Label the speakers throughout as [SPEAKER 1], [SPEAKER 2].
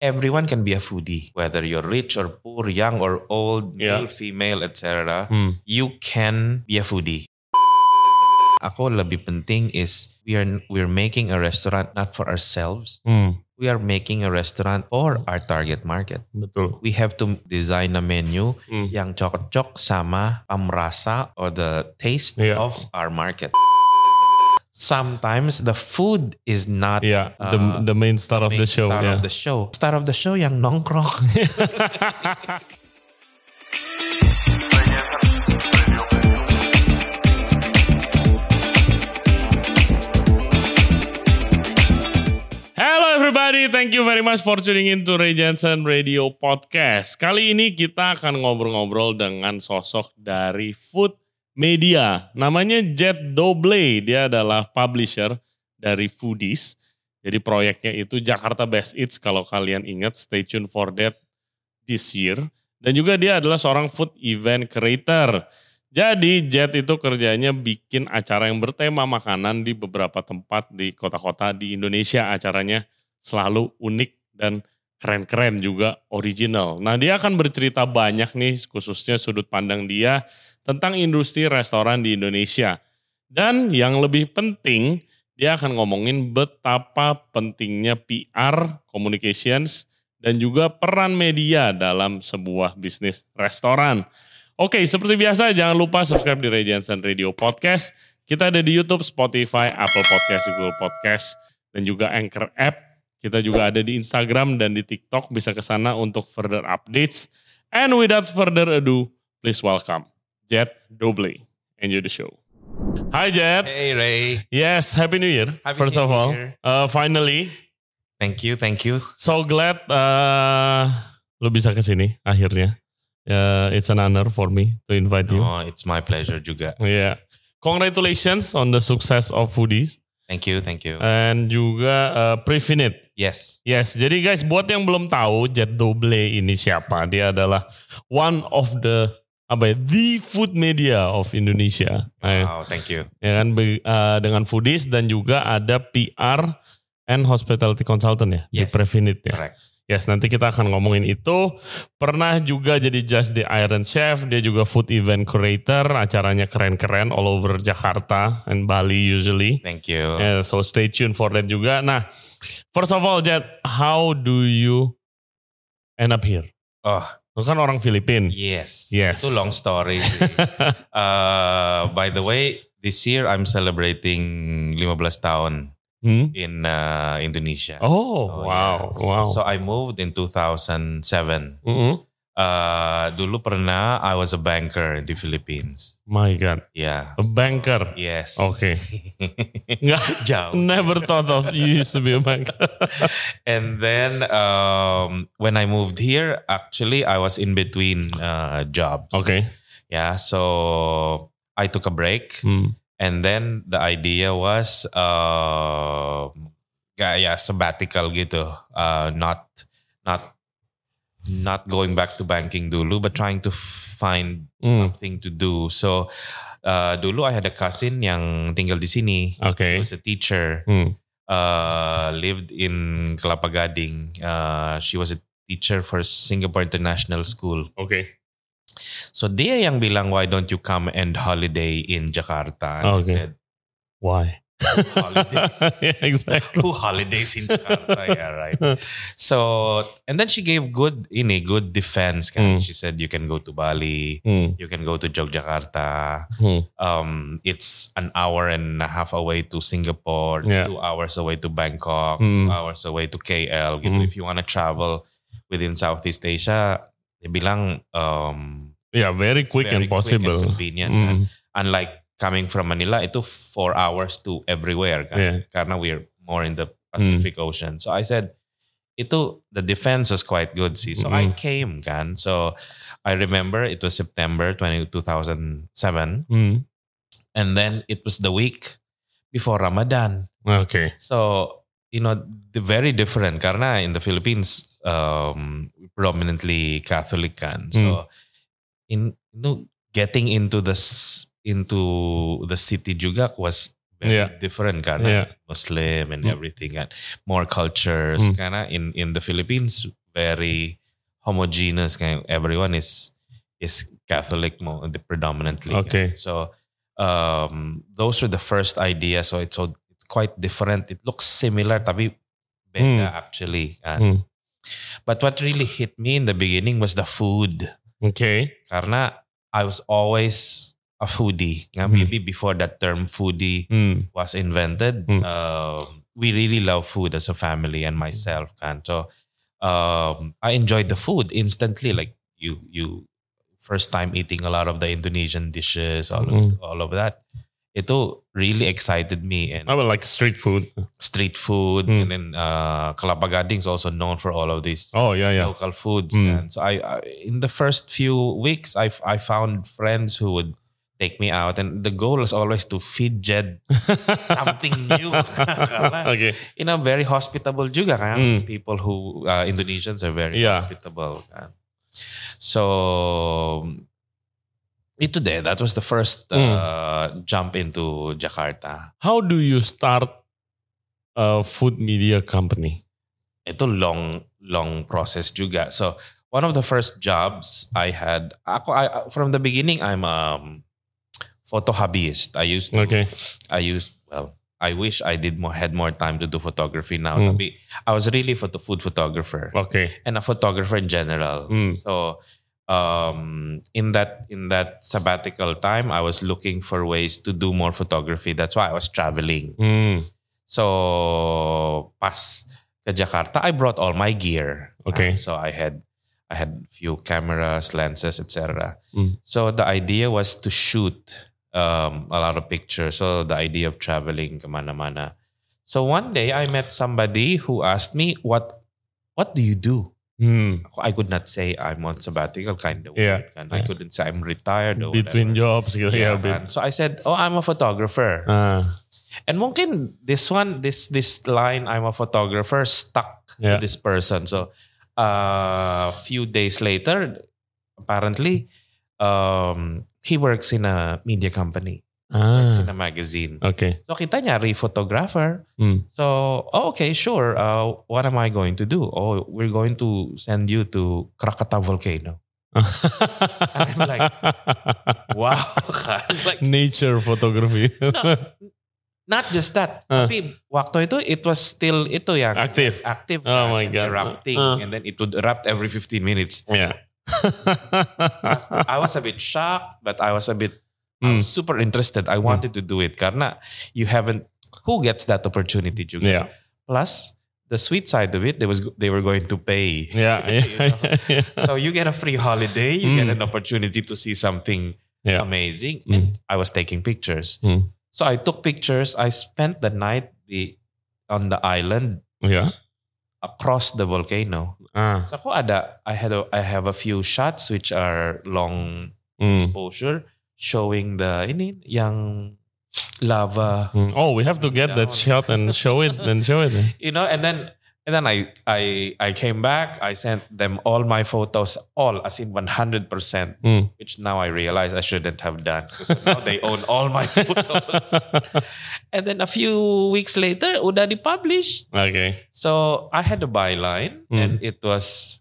[SPEAKER 1] everyone can be a foodie, whether you're rich or poor, young or old,
[SPEAKER 2] Yeah.
[SPEAKER 1] male, female, etc.
[SPEAKER 2] Hmm.
[SPEAKER 1] You can be a foodie. Ako lebih penting is we are we're making a restaurant not for ourselves.
[SPEAKER 2] Hmm.
[SPEAKER 1] We are making a restaurant for our target market.
[SPEAKER 2] Betul.
[SPEAKER 1] We have to design a menu
[SPEAKER 2] Hmm.
[SPEAKER 1] yang cocok sama pamrasa or the taste
[SPEAKER 2] Yeah.
[SPEAKER 1] of our market. Sometimes the food is not
[SPEAKER 2] Yeah, the
[SPEAKER 1] uh,
[SPEAKER 2] the main star of
[SPEAKER 1] main
[SPEAKER 2] the show.
[SPEAKER 1] star
[SPEAKER 2] yeah.
[SPEAKER 1] of the show. Star of the show yang nongkrong.
[SPEAKER 2] Hello everybody, thank you very much for tuning in to Ray Jensen Radio Podcast. Kali ini kita akan ngobrol-ngobrol dengan sosok dari food media. Namanya Jet Doble, dia adalah publisher dari Foodies. Jadi proyeknya itu Jakarta Best Eats kalau kalian ingat, stay tune for that this year. Dan juga dia adalah seorang food event creator. Jadi Jet itu kerjanya bikin acara yang bertema makanan di beberapa tempat di kota-kota di Indonesia. Acaranya selalu unik dan keren-keren juga original. Nah dia akan bercerita banyak nih khususnya sudut pandang dia tentang industri restoran di Indonesia. Dan yang lebih penting dia akan ngomongin betapa pentingnya PR, communications, dan juga peran media dalam sebuah bisnis restoran. Oke, seperti biasa jangan lupa subscribe di Ray Jensen Radio Podcast. Kita ada di YouTube, Spotify, Apple Podcast, Google Podcast, dan juga Anchor App. Kita juga ada di Instagram dan di TikTok. Bisa ke sana untuk further updates. And without further ado, please welcome Jet Doble. Enjoy the show. Hi Jet.
[SPEAKER 1] hey Ray,
[SPEAKER 2] Yes, Happy New Year.
[SPEAKER 1] Happy
[SPEAKER 2] first
[SPEAKER 1] New
[SPEAKER 2] of all,
[SPEAKER 1] Year.
[SPEAKER 2] Uh, finally,
[SPEAKER 1] thank you, thank you.
[SPEAKER 2] so glad uh, lu bisa ke sini akhirnya. Uh, it's an honor for me to invite you.
[SPEAKER 1] Oh, it's my pleasure juga.
[SPEAKER 2] Yeah. Congratulations on the success of Foodies
[SPEAKER 1] Thank you, thank you.
[SPEAKER 2] and juga uh, Prefinit.
[SPEAKER 1] yes,
[SPEAKER 2] Yes, jadi guys buat yang belum tahu Jet Doble ini siapa? Dia adalah one of the apa ya, the food media of Indonesia. Eh,
[SPEAKER 1] wow, thank you.
[SPEAKER 2] ya kan be- uh, dengan Foodies dan juga ada PR and hospitality consultant ya di
[SPEAKER 1] Yes,
[SPEAKER 2] Prefinit ya.
[SPEAKER 1] Correct.
[SPEAKER 2] Yes, nanti kita akan ngomongin itu. Pernah juga jadi Just the Iron Chef, dia juga food event creator, acaranya keren-keren all over Jakarta and Bali usually.
[SPEAKER 1] Thank you.
[SPEAKER 2] Yeah, so stay tuned for that juga. Nah, first of all, Jet, how do you end up here?
[SPEAKER 1] Oh,
[SPEAKER 2] Lu kan orang Filipin.
[SPEAKER 1] yes.
[SPEAKER 2] Yes.
[SPEAKER 1] Itu long story. sih. uh, by the way, this year I'm celebrating 15 tahun
[SPEAKER 2] Hmm?
[SPEAKER 1] in uh, Indonesia.
[SPEAKER 2] Oh,
[SPEAKER 1] Oh,
[SPEAKER 2] wow, wow.
[SPEAKER 1] So I moved in 2007.
[SPEAKER 2] Mm-mm.
[SPEAKER 1] Uh, dulu pernah I was a banker the Philippines.
[SPEAKER 2] My God,
[SPEAKER 1] Yeah.
[SPEAKER 2] a banker.
[SPEAKER 1] Yes.
[SPEAKER 2] Oke. Nggak,
[SPEAKER 1] Jauh.
[SPEAKER 2] never thought of you used to be a banker.
[SPEAKER 1] And then um, when I moved here, actually I was in between uh, jobs.
[SPEAKER 2] Oke.
[SPEAKER 1] Yeah. So I took a break,
[SPEAKER 2] Hmm.
[SPEAKER 1] and then the idea was, uh, yeah, sabbatical gitu. Uh, not, not, not going back to banking dulu, but trying to find
[SPEAKER 2] Hmm.
[SPEAKER 1] something to do. So uh, dulu I had a cousin yang tinggal di sini.
[SPEAKER 2] Oke.
[SPEAKER 1] He was a teacher.
[SPEAKER 2] Hmm.
[SPEAKER 1] uh, lived in Kelapa Gading. Uh, she was a teacher for Singapore International School.
[SPEAKER 2] Okay.
[SPEAKER 1] So dia yang bilang, why don't you come and holiday in Jakarta? And I said,
[SPEAKER 2] Why?
[SPEAKER 1] Holidays.
[SPEAKER 2] yeah, exactly.
[SPEAKER 1] Who holidays in Jakarta? yeah, right. So, and then she gave good, ini, good defense.
[SPEAKER 2] Mm.
[SPEAKER 1] She said, you can go to Bali.
[SPEAKER 2] Hmm.
[SPEAKER 1] You can go to Yogyakarta.
[SPEAKER 2] Hmm.
[SPEAKER 1] Um, it's an hour and a half away to Singapore.
[SPEAKER 2] Yeah.
[SPEAKER 1] two hours away to Bangkok.
[SPEAKER 2] Mm.
[SPEAKER 1] Two hours away to KL. Gitu.
[SPEAKER 2] Mm.
[SPEAKER 1] If you want to travel within Southeast Asia, dia bilang um,
[SPEAKER 2] Yeah, very quick
[SPEAKER 1] very
[SPEAKER 2] and possible.
[SPEAKER 1] and convenient.
[SPEAKER 2] Mm.
[SPEAKER 1] kan. Unlike coming from Manila, itu four hours to everywhere kan.
[SPEAKER 2] Yeah.
[SPEAKER 1] Karena we're more in the Pacific Ocean. So I said, itu the defense was quite good sih. So I
[SPEAKER 2] Mm.
[SPEAKER 1] came kan. So I remember it was September 20, 2007
[SPEAKER 2] Hmm.
[SPEAKER 1] and then it was the week before Ramadan.
[SPEAKER 2] Okay.
[SPEAKER 1] So you know, the very different karena in the Philippines um, predominantly Catholic kan. So in you know, getting into the s- into the city juga was very
[SPEAKER 2] Yeah.
[SPEAKER 1] different karena
[SPEAKER 2] Yeah.
[SPEAKER 1] Muslim and
[SPEAKER 2] Mm.
[SPEAKER 1] everything kan. More cultures
[SPEAKER 2] Mm.
[SPEAKER 1] karena in in the Philippines very homogeneous kind everyone is is Catholic more predominantly. kan.
[SPEAKER 2] Okay.
[SPEAKER 1] So um those were the first ideas so it's so it's quite different. It looks similar tapi beda actually. kan.
[SPEAKER 2] Mm.
[SPEAKER 1] But what really hit me in the beginning was the food
[SPEAKER 2] Okay.
[SPEAKER 1] karena I was always a foodie.
[SPEAKER 2] Mm.
[SPEAKER 1] Maybe before that term foodie
[SPEAKER 2] Mm.
[SPEAKER 1] was invented,
[SPEAKER 2] Mm.
[SPEAKER 1] um, we really love food as a family and myself. Kan. So um, I enjoyed the food instantly. Like you, you first time eating a lot of the Indonesian dishes, all of,
[SPEAKER 2] Mm.
[SPEAKER 1] all of that. Ito really excited me and
[SPEAKER 2] I would like street food.
[SPEAKER 1] street food
[SPEAKER 2] Mm.
[SPEAKER 1] and then uh, Kelapa Gading is also known for all of these
[SPEAKER 2] Oh yeah, yeah.
[SPEAKER 1] local foods. And so I, I, in the first few weeks, I, I found friends who would take me out, and the goal is always to feed Jed something new. Karena,
[SPEAKER 2] okay.
[SPEAKER 1] you know, very hospitable juga kan.
[SPEAKER 2] Mm.
[SPEAKER 1] People who uh, Indonesians are very
[SPEAKER 2] Yeah.
[SPEAKER 1] hospitable. Kan. So itu deh. That was the first
[SPEAKER 2] Mm.
[SPEAKER 1] uh, jump into Jakarta.
[SPEAKER 2] How do you start a food media company?
[SPEAKER 1] itu long long process juga. So one of the first jobs I had, ako I, from the beginning I'm um photo hobbyist. I used to,
[SPEAKER 2] Okay.
[SPEAKER 1] I used well. I wish I did more had more time to do photography now.
[SPEAKER 2] Mm.
[SPEAKER 1] I was really photo food photographer
[SPEAKER 2] Okay.
[SPEAKER 1] and a photographer in general.
[SPEAKER 2] Mm.
[SPEAKER 1] So um in that in that sabbatical time I was looking for ways to do more photography. That's why I was traveling.
[SPEAKER 2] Mm.
[SPEAKER 1] So pas ke Jakarta, I brought all my gear.
[SPEAKER 2] Okay.
[SPEAKER 1] Uh, so I had I had few cameras, lenses, etc.
[SPEAKER 2] Mm.
[SPEAKER 1] So the idea was to shoot um, a lot of pictures. So the idea of traveling kemana-mana. So one day I met somebody who asked me, "What what do you do?"
[SPEAKER 2] Mm.
[SPEAKER 1] I could not say I'm on sabbatical kind of
[SPEAKER 2] Yeah,
[SPEAKER 1] word. kan. I couldn't say I'm retired or
[SPEAKER 2] Between
[SPEAKER 1] whatever.
[SPEAKER 2] jobs
[SPEAKER 1] Yeah,
[SPEAKER 2] bit-
[SPEAKER 1] So I said, "Oh, I'm a photographer."
[SPEAKER 2] Ah,
[SPEAKER 1] And mungkin this one, this this line, I'm a photographer, stuck
[SPEAKER 2] Yeah.
[SPEAKER 1] to this person. So a few days later, apparently, um, he works in a media company, works in
[SPEAKER 2] ah.
[SPEAKER 1] a magazine.
[SPEAKER 2] Okay.
[SPEAKER 1] So kita nyari photographer.
[SPEAKER 2] Mm.
[SPEAKER 1] So oh, okay, sure. Uh, what am I going to do? Oh, we're going to send you to Krakatau volcano. and I'm like, Wow, like
[SPEAKER 2] Nature photography.
[SPEAKER 1] not just that,
[SPEAKER 2] Uh.
[SPEAKER 1] tapi waktu itu it was still itu yang
[SPEAKER 2] Aktif.
[SPEAKER 1] active
[SPEAKER 2] Oh my God.
[SPEAKER 1] erupting
[SPEAKER 2] Uh.
[SPEAKER 1] and then it would erupt every 15 minutes.
[SPEAKER 2] yeah.
[SPEAKER 1] I was a bit shocked, but I was a bit
[SPEAKER 2] Mm.
[SPEAKER 1] was super interested. I wanted to do it karena you haven't who gets that opportunity juga.
[SPEAKER 2] Yeah.
[SPEAKER 1] Plus the sweet side of it, they was they were going to pay.
[SPEAKER 2] Yeah.
[SPEAKER 1] You know?
[SPEAKER 2] yeah.
[SPEAKER 1] so you get a free holiday, you get
[SPEAKER 2] Mm.
[SPEAKER 1] an opportunity to see something
[SPEAKER 2] Yeah.
[SPEAKER 1] amazing,
[SPEAKER 2] Mm.
[SPEAKER 1] and I was taking pictures.
[SPEAKER 2] Mm.
[SPEAKER 1] So I took pictures. I spent the night the, on the island
[SPEAKER 2] Yeah.
[SPEAKER 1] across the volcano.
[SPEAKER 2] Ah.
[SPEAKER 1] So ako ada, I had a, I have a few shots which are long
[SPEAKER 2] Mm.
[SPEAKER 1] exposure showing the ini yang lava,
[SPEAKER 2] Mm. Oh, we have to get that shot and show it and show it.
[SPEAKER 1] you know, and then and then I I I came back. I sent them all my photos, all as in one hundred percent,
[SPEAKER 2] Mm.
[SPEAKER 1] which now I realize I shouldn't have done because now they own all my photos. and then a few weeks later, udah dipublish.
[SPEAKER 2] okay.
[SPEAKER 1] So I had a byline,
[SPEAKER 2] Mm.
[SPEAKER 1] and it was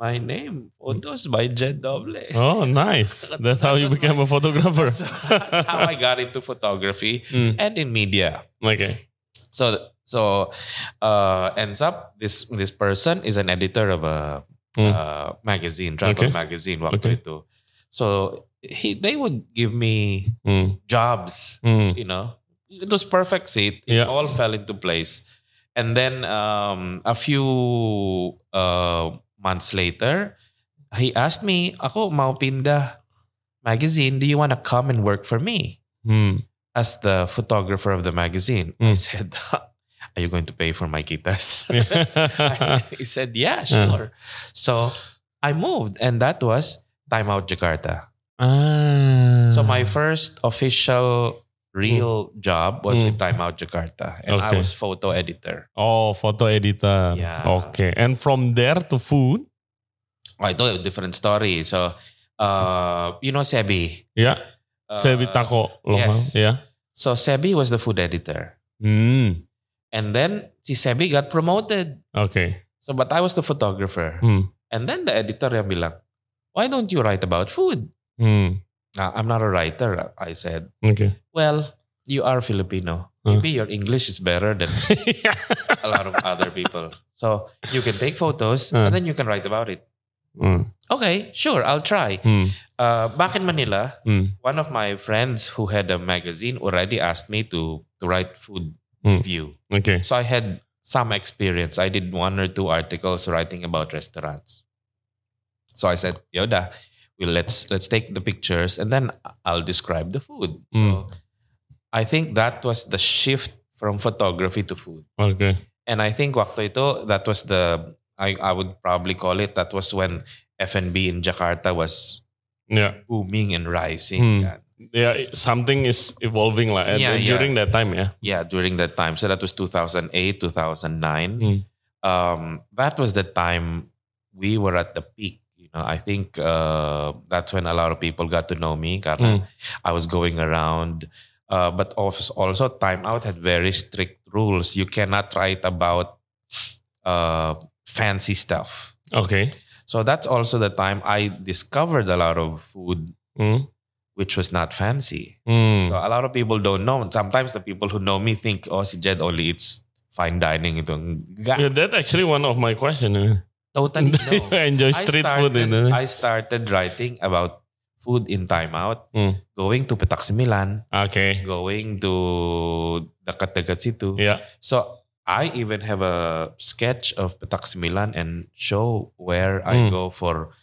[SPEAKER 1] my name, photos by Jed Doble.
[SPEAKER 2] Oh, nice. That's how you became
[SPEAKER 1] my-
[SPEAKER 2] a photographer.
[SPEAKER 1] So that's how I got into photography
[SPEAKER 2] Mm.
[SPEAKER 1] and in media.
[SPEAKER 2] Okay.
[SPEAKER 1] So so uh, ends up this this person is an editor of a uh, magazine, travel
[SPEAKER 2] Okay.
[SPEAKER 1] magazine waktu
[SPEAKER 2] Okay.
[SPEAKER 1] itu. So he they would give me
[SPEAKER 2] Mm.
[SPEAKER 1] jobs,
[SPEAKER 2] Mm.
[SPEAKER 1] you know. It was perfect seat. It
[SPEAKER 2] Yeah.
[SPEAKER 1] all fell into place. And then um, a few uh, months later, he asked me, ako mau pindah magazine. Do you want to come and work for me? As the photographer of the magazine. I
[SPEAKER 2] Mm.
[SPEAKER 1] said, Are you going to pay for my kitas? He said, Yeah, sure. So I moved, and that was Time Out Jakarta.
[SPEAKER 2] ah.
[SPEAKER 1] So my first official real job was
[SPEAKER 2] Mm.
[SPEAKER 1] with Time Out Jakarta, and I was photo editor.
[SPEAKER 2] Oh, photo editor.
[SPEAKER 1] Yeah.
[SPEAKER 2] Okay. And from there to food.
[SPEAKER 1] I told a different story. So, uh, you know Sebi?
[SPEAKER 2] Yeah.
[SPEAKER 1] Uh,
[SPEAKER 2] Saya Bitako.
[SPEAKER 1] yes.
[SPEAKER 2] Yeah.
[SPEAKER 1] So Sebi was the food editor.
[SPEAKER 2] Hmm.
[SPEAKER 1] And then si Sebi got promoted.
[SPEAKER 2] Okay.
[SPEAKER 1] So but I was the photographer.
[SPEAKER 2] Hmm.
[SPEAKER 1] And then the editor yang bilang, why don't you write about food?
[SPEAKER 2] Hmm.
[SPEAKER 1] "Ah, I'm not a writer, I said.
[SPEAKER 2] Okay.
[SPEAKER 1] Well, you are Filipino. Maybe your English is better than a lot of other people. So you can take photos
[SPEAKER 2] Huh.
[SPEAKER 1] and then you can write about it.
[SPEAKER 2] Hmm.
[SPEAKER 1] Okay, sure, I'll try.
[SPEAKER 2] Hmm.
[SPEAKER 1] Uh, back in Manila,
[SPEAKER 2] Hmm.
[SPEAKER 1] one of my friends who had a magazine already asked me to to write food
[SPEAKER 2] Hmm.
[SPEAKER 1] review.
[SPEAKER 2] Oke.
[SPEAKER 1] So I had some experience. I did one or two articles writing about restaurants. So I said, "Yoda, well, let's let's take the pictures and then I'll describe the food." So I think that was the shift from photography to food.
[SPEAKER 2] Okay.
[SPEAKER 1] And I think waktu itu that was the I I would probably call it that was when F&B in Jakarta was
[SPEAKER 2] yeah.
[SPEAKER 1] booming and rising.
[SPEAKER 2] Hmm. Ya, something is evolving at-
[SPEAKER 1] Yeah, yeah.
[SPEAKER 2] during that time yeah
[SPEAKER 1] Yeah, during that time. So that was 2008, 2009.
[SPEAKER 2] Hmm.
[SPEAKER 1] Um, that was the time we were at the peak. You know, I think uh, that's when a lot of people got to know me
[SPEAKER 2] Hmm.
[SPEAKER 1] I was going around. Uh, but also, also Time Out had very strict rules. You cannot write about uh, fancy stuff.
[SPEAKER 2] okay
[SPEAKER 1] So that's also the time I discovered a lot of food
[SPEAKER 2] Hmm.
[SPEAKER 1] Which was not fancy.
[SPEAKER 2] Hmm.
[SPEAKER 1] So a lot of people don't know. Sometimes the people who know me think, oh, si Jed only eats fine dining itu. Enggak.
[SPEAKER 2] Yeah, that actually one of my question. eh.
[SPEAKER 1] Totally no.
[SPEAKER 2] I enjoy
[SPEAKER 1] I
[SPEAKER 2] street food.
[SPEAKER 1] started,
[SPEAKER 2] itu.
[SPEAKER 1] I started writing about food in Time Out,
[SPEAKER 2] Hmm.
[SPEAKER 1] going to Petak Sembilan,
[SPEAKER 2] Oke.
[SPEAKER 1] going to dekat-dekat situ.
[SPEAKER 2] Ya.
[SPEAKER 1] So I even have a sketch of Petak Sembilan and show where I
[SPEAKER 2] Hmm.
[SPEAKER 1] go for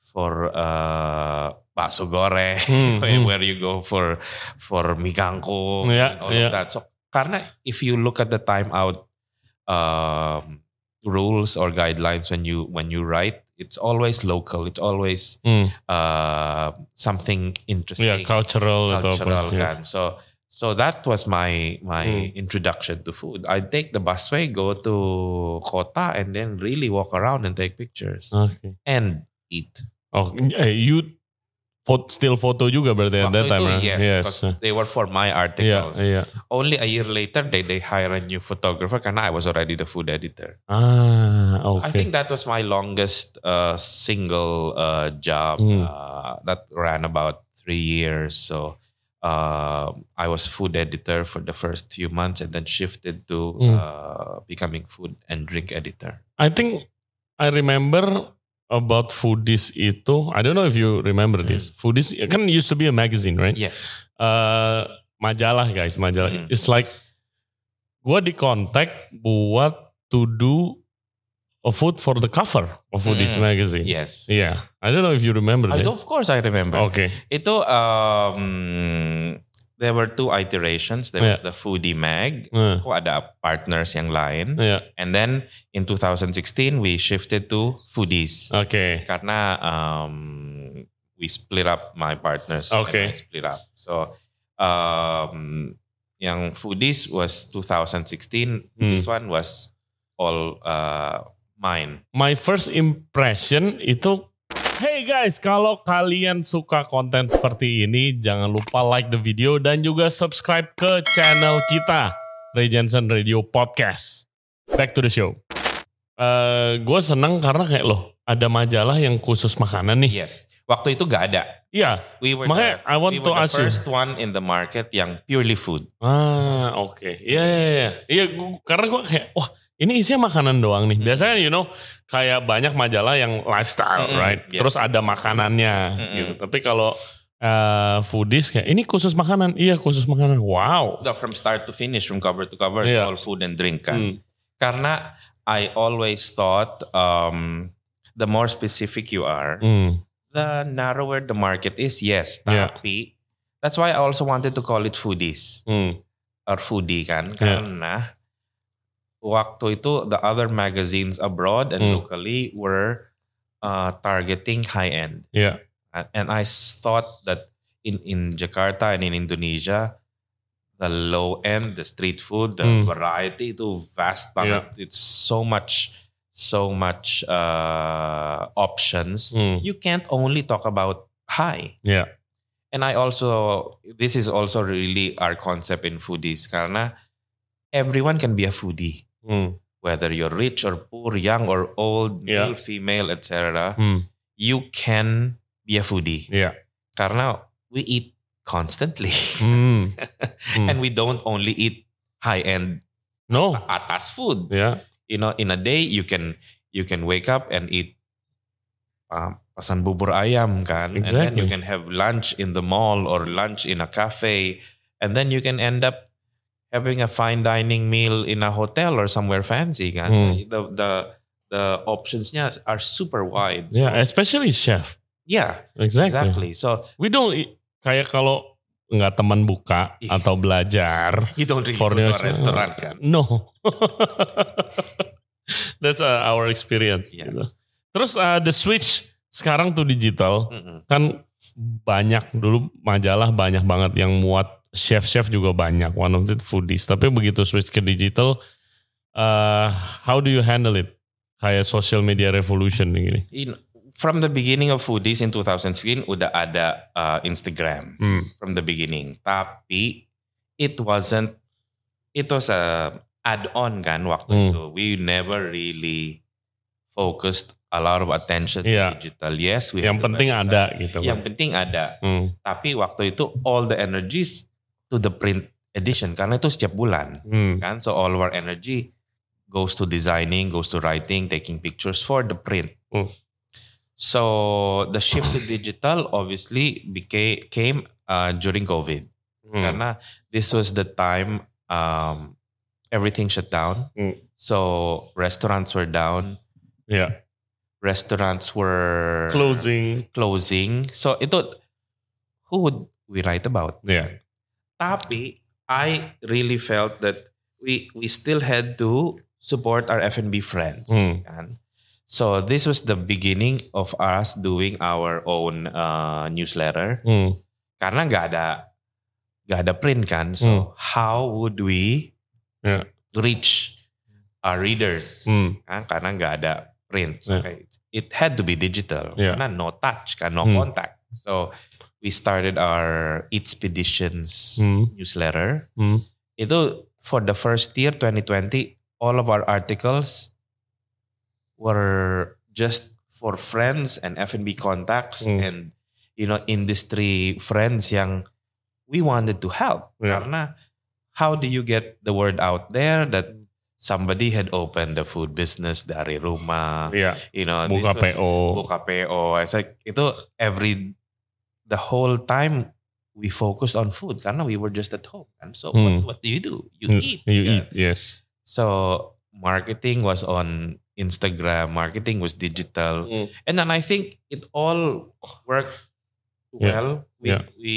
[SPEAKER 1] for uh, bakso goreng,
[SPEAKER 2] Hmm,
[SPEAKER 1] where, you go for for mie kangkung
[SPEAKER 2] Yeah,
[SPEAKER 1] and all
[SPEAKER 2] yeah.
[SPEAKER 1] of that. So karena if you look at the time out um, rules or guidelines when you when you write, it's always local. It's always
[SPEAKER 2] Hmm.
[SPEAKER 1] uh, something interesting
[SPEAKER 2] Ya, cultural, apa.
[SPEAKER 1] cultural kan. So so that was my my
[SPEAKER 2] Hmm.
[SPEAKER 1] introduction to food. I take the busway, go to kota, and then really walk around and take pictures
[SPEAKER 2] Oke.
[SPEAKER 1] and eat.
[SPEAKER 2] Oh, eh, you fo- still foto juga berarti at
[SPEAKER 1] Waktu
[SPEAKER 2] that time,
[SPEAKER 1] itu,
[SPEAKER 2] right?
[SPEAKER 1] yes,
[SPEAKER 2] Yes.
[SPEAKER 1] they were for my articles.
[SPEAKER 2] iya.
[SPEAKER 1] Only a year later, they they hire a new photographer karena I was already the food editor.
[SPEAKER 2] Ah, oke.
[SPEAKER 1] I think that was my longest uh, single uh, job
[SPEAKER 2] Hmm.
[SPEAKER 1] uh, that ran about three years. So uh, I was food editor for the first few months and then shifted to
[SPEAKER 2] Hmm.
[SPEAKER 1] uh, becoming food and drink editor.
[SPEAKER 2] I think I remember about Foodies itu. I don't know if you remember this. Foodies kan used to be a magazine, right?
[SPEAKER 1] Yes.
[SPEAKER 2] Eh, majalah guys, majalah.
[SPEAKER 1] Hmm.
[SPEAKER 2] It's like gua di kontak buat to do a food for the cover of Foodies
[SPEAKER 1] Hmm.
[SPEAKER 2] magazine.
[SPEAKER 1] Yes.
[SPEAKER 2] Yeah, I don't know if you remember
[SPEAKER 1] I,
[SPEAKER 2] that.
[SPEAKER 1] of course, I remember.
[SPEAKER 2] Okay.
[SPEAKER 1] Itu um, there were two iterations. There was the Foodie Mag.
[SPEAKER 2] Eh,
[SPEAKER 1] Kok ada partners yang lain.
[SPEAKER 2] yeah.
[SPEAKER 1] And then in 2016, we shifted to Foodies.
[SPEAKER 2] Okay.
[SPEAKER 1] karena um, we split up my partners.
[SPEAKER 2] Okay.
[SPEAKER 1] Split up. So um, yang foodies was 2016.
[SPEAKER 2] Hmm.
[SPEAKER 1] This one was all uh, mine.
[SPEAKER 2] My first impression itu Hey guys, kalau kalian suka konten seperti ini, jangan lupa like the video dan juga subscribe ke channel kita, Ray Jensen Radio Podcast. Back to the show. Eh, gue seneng karena kayak loh, ada majalah yang khusus makanan nih.
[SPEAKER 1] Yes. Waktu itu gak ada.
[SPEAKER 2] Iya.
[SPEAKER 1] We were
[SPEAKER 2] Makanya
[SPEAKER 1] the,
[SPEAKER 2] I want
[SPEAKER 1] we
[SPEAKER 2] to
[SPEAKER 1] were the
[SPEAKER 2] ask you.
[SPEAKER 1] first one in the market yang purely food.
[SPEAKER 2] Ah, oke. Iya, iya, iya. Iya, gua- karena gue kayak, wah ini isinya makanan doang nih. Biasanya you know, kayak banyak majalah yang lifestyle,
[SPEAKER 1] Mm-mm,
[SPEAKER 2] right?
[SPEAKER 1] yes.
[SPEAKER 2] Terus ada makanannya
[SPEAKER 1] Mm-mm.
[SPEAKER 2] gitu. Tapi kalau eh, foodies kayak, ini khusus makanan. Iya, khusus makanan. Wow.
[SPEAKER 1] From start to finish, from cover to cover,
[SPEAKER 2] Yeah.
[SPEAKER 1] all food and drink kan.
[SPEAKER 2] Hmm.
[SPEAKER 1] Karena I always thought um, the more specific you are,
[SPEAKER 2] Hmm.
[SPEAKER 1] the narrower the market is, yes.
[SPEAKER 2] Yeah.
[SPEAKER 1] Tapi that's why I also wanted to call it foodies
[SPEAKER 2] Hmm.
[SPEAKER 1] or foodie kan,
[SPEAKER 2] Yeah.
[SPEAKER 1] karena waktu itu the other magazines abroad and
[SPEAKER 2] Hmm.
[SPEAKER 1] locally were uh, targeting high end,
[SPEAKER 2] Iya.
[SPEAKER 1] and I thought that in in Jakarta and in Indonesia. The low end, the street food, the
[SPEAKER 2] Hmm.
[SPEAKER 1] variety itu vast banget. It's so much, so much uh, options
[SPEAKER 2] Hmm.
[SPEAKER 1] you can't only talk about high.
[SPEAKER 2] Iya.
[SPEAKER 1] And I also this is also really our concept in foodies karena everyone can be a foodie.
[SPEAKER 2] Hmm.
[SPEAKER 1] Whether you're rich or poor, young or old,
[SPEAKER 2] Yeah.
[SPEAKER 1] male, female, etc.
[SPEAKER 2] Hmm.
[SPEAKER 1] You can be a foodie
[SPEAKER 2] Yeah.
[SPEAKER 1] karena we eat constantly.
[SPEAKER 2] Hmm.
[SPEAKER 1] and we don't only eat high end
[SPEAKER 2] No.
[SPEAKER 1] atas food.
[SPEAKER 2] Yeah.
[SPEAKER 1] You know, in a day you can you can wake up and eat um, pesan bubur ayam kan, exactly. and then you can have lunch in the mall or lunch in a cafe, and then you can end up having a fine dining meal in a hotel or somewhere fancy kan.
[SPEAKER 2] Hmm.
[SPEAKER 1] The the the optionsnya are super wide.
[SPEAKER 2] Ya, especially chef.
[SPEAKER 1] Yeah,
[SPEAKER 2] Exactly.
[SPEAKER 1] exactly. So
[SPEAKER 2] We don't eat- kayak kalau nggak teman buka
[SPEAKER 1] Iya.
[SPEAKER 2] atau belajar.
[SPEAKER 1] you don't really
[SPEAKER 2] For
[SPEAKER 1] go to restaurant kan.
[SPEAKER 2] No. That's uh, our experience.
[SPEAKER 1] Iya.
[SPEAKER 2] gitu. Terus uh, the switch sekarang tuh digital
[SPEAKER 1] Mm-mm.
[SPEAKER 2] kan banyak dulu majalah banyak banget yang muat chef-chef juga banyak one of the foodies tapi begitu switch ke digital uh, how do you handle it kayak social media revolution gini
[SPEAKER 1] know, from the beginning of foodies in 2016 udah ada uh, Instagram.
[SPEAKER 2] hmm.
[SPEAKER 1] from the beginning. Tapi it wasn't it was a add-on kan waktu
[SPEAKER 2] Hmm.
[SPEAKER 1] itu. We never really focused a lot of attention
[SPEAKER 2] Iya.
[SPEAKER 1] to digital. Yes, we
[SPEAKER 2] yang penting
[SPEAKER 1] website.
[SPEAKER 2] ada gitu
[SPEAKER 1] Yang penting ada.
[SPEAKER 2] hmm.
[SPEAKER 1] Tapi waktu itu all the energies to the print edition karena itu setiap bulan
[SPEAKER 2] Hmm.
[SPEAKER 1] kan. So all of our energy goes to designing, goes to writing, taking pictures for the print.
[SPEAKER 2] Hmm.
[SPEAKER 1] So the shift to digital obviously became came uh, during COVID.
[SPEAKER 2] Hmm.
[SPEAKER 1] karena this was the time um, everything shut down.
[SPEAKER 2] Hmm.
[SPEAKER 1] So restaurants were down,
[SPEAKER 2] ya
[SPEAKER 1] restaurants were
[SPEAKER 2] closing
[SPEAKER 1] closing. So itu who would we write about?
[SPEAKER 2] ya
[SPEAKER 1] Tapi I really felt that we we still had to support our F&B friends.
[SPEAKER 2] hmm.
[SPEAKER 1] kan? So this was the beginning of us doing our own uh, newsletter
[SPEAKER 2] Hmm.
[SPEAKER 1] karena nggak ada nggak ada print kan. So
[SPEAKER 2] Hmm.
[SPEAKER 1] how would we
[SPEAKER 2] Yeah.
[SPEAKER 1] reach our readers?
[SPEAKER 2] Hmm.
[SPEAKER 1] Kan? Karena nggak ada print. So,
[SPEAKER 2] Yeah.
[SPEAKER 1] okay, it had to be digital
[SPEAKER 2] Yeah.
[SPEAKER 1] karena no touch kan, no
[SPEAKER 2] Hmm.
[SPEAKER 1] contact. So we started our expeditions
[SPEAKER 2] Hmm.
[SPEAKER 1] newsletter.
[SPEAKER 2] Hmm.
[SPEAKER 1] Itu for the first year 2020, all of our articles were just for friends and F&B contacts
[SPEAKER 2] Hmm.
[SPEAKER 1] and you know industry friends yang we wanted to help
[SPEAKER 2] Yeah.
[SPEAKER 1] karena how do you get the word out there that somebody had opened the food business dari rumah
[SPEAKER 2] yeah.
[SPEAKER 1] you know
[SPEAKER 2] buka
[SPEAKER 1] was-
[SPEAKER 2] PO
[SPEAKER 1] buka PO it's like itu every the whole time we focused on food karena we were just at home and so
[SPEAKER 2] Hmm.
[SPEAKER 1] what, what do you do you
[SPEAKER 2] Hmm.
[SPEAKER 1] eat
[SPEAKER 2] you
[SPEAKER 1] kan?
[SPEAKER 2] eat yes
[SPEAKER 1] so marketing was on Instagram marketing was digital
[SPEAKER 2] Hmm.
[SPEAKER 1] and then I think it all worked
[SPEAKER 2] Yeah.
[SPEAKER 1] well we,
[SPEAKER 2] Yeah.
[SPEAKER 1] we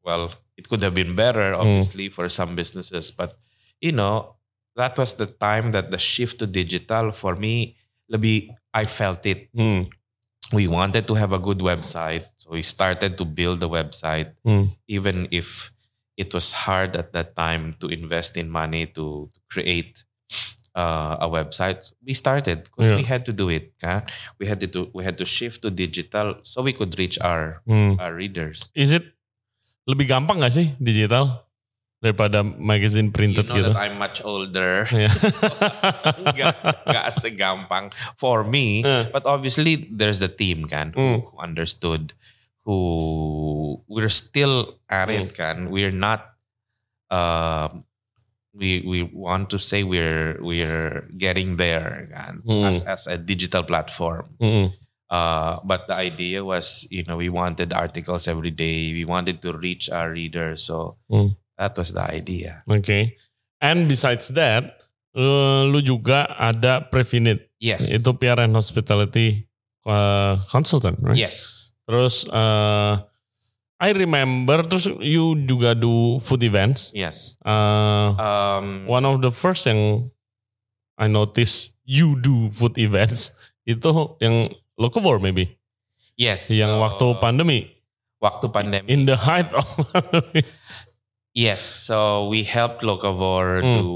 [SPEAKER 1] well it could have been better obviously for some businesses but you know that was the time that the shift to digital for me lebih I felt it. We wanted to have a good website so we started to build the website
[SPEAKER 2] Hmm.
[SPEAKER 1] even if it was hard at that time to invest in money to, to create uh, a website we started because
[SPEAKER 2] Yeah.
[SPEAKER 1] we had to do it kan? we had to do, we had to shift to digital so we could reach our
[SPEAKER 2] Hmm.
[SPEAKER 1] our readers
[SPEAKER 2] Is it lebih gampang gak sih digital daripada magazine
[SPEAKER 1] you know
[SPEAKER 2] gitu?
[SPEAKER 1] that I'm much older
[SPEAKER 2] Yeah.
[SPEAKER 1] so, nggak nggak segampang for me
[SPEAKER 2] Eh.
[SPEAKER 1] But obviously, there's the team kan
[SPEAKER 2] Mm.
[SPEAKER 1] who understood, who we're still at
[SPEAKER 2] Mm.
[SPEAKER 1] it kan. We're not. Um, we we want to say we're we're getting there kan
[SPEAKER 2] Mm.
[SPEAKER 1] as as a digital platform.
[SPEAKER 2] Mm-mm.
[SPEAKER 1] Uh, but the idea was, you know, we wanted articles every day. We wanted to reach our readers. So
[SPEAKER 2] Mm.
[SPEAKER 1] That was the idea.
[SPEAKER 2] Oke. And besides that, eh, lu juga ada Prefinit.
[SPEAKER 1] Yes.
[SPEAKER 2] Itu PR and Hospitality eh, Consultant, right?
[SPEAKER 1] yes.
[SPEAKER 2] Terus eh, I remember terus you juga do food events.
[SPEAKER 1] Yes.
[SPEAKER 2] Eh,
[SPEAKER 1] Um,
[SPEAKER 2] one of the first yang I notice you do food events itu yang Locavore maybe.
[SPEAKER 1] yes.
[SPEAKER 2] Yang
[SPEAKER 1] so,
[SPEAKER 2] waktu pandemi.
[SPEAKER 1] waktu pandemi.
[SPEAKER 2] In the height of pandemi.
[SPEAKER 1] Yes, so we helped Locavore
[SPEAKER 2] Hmm.
[SPEAKER 1] do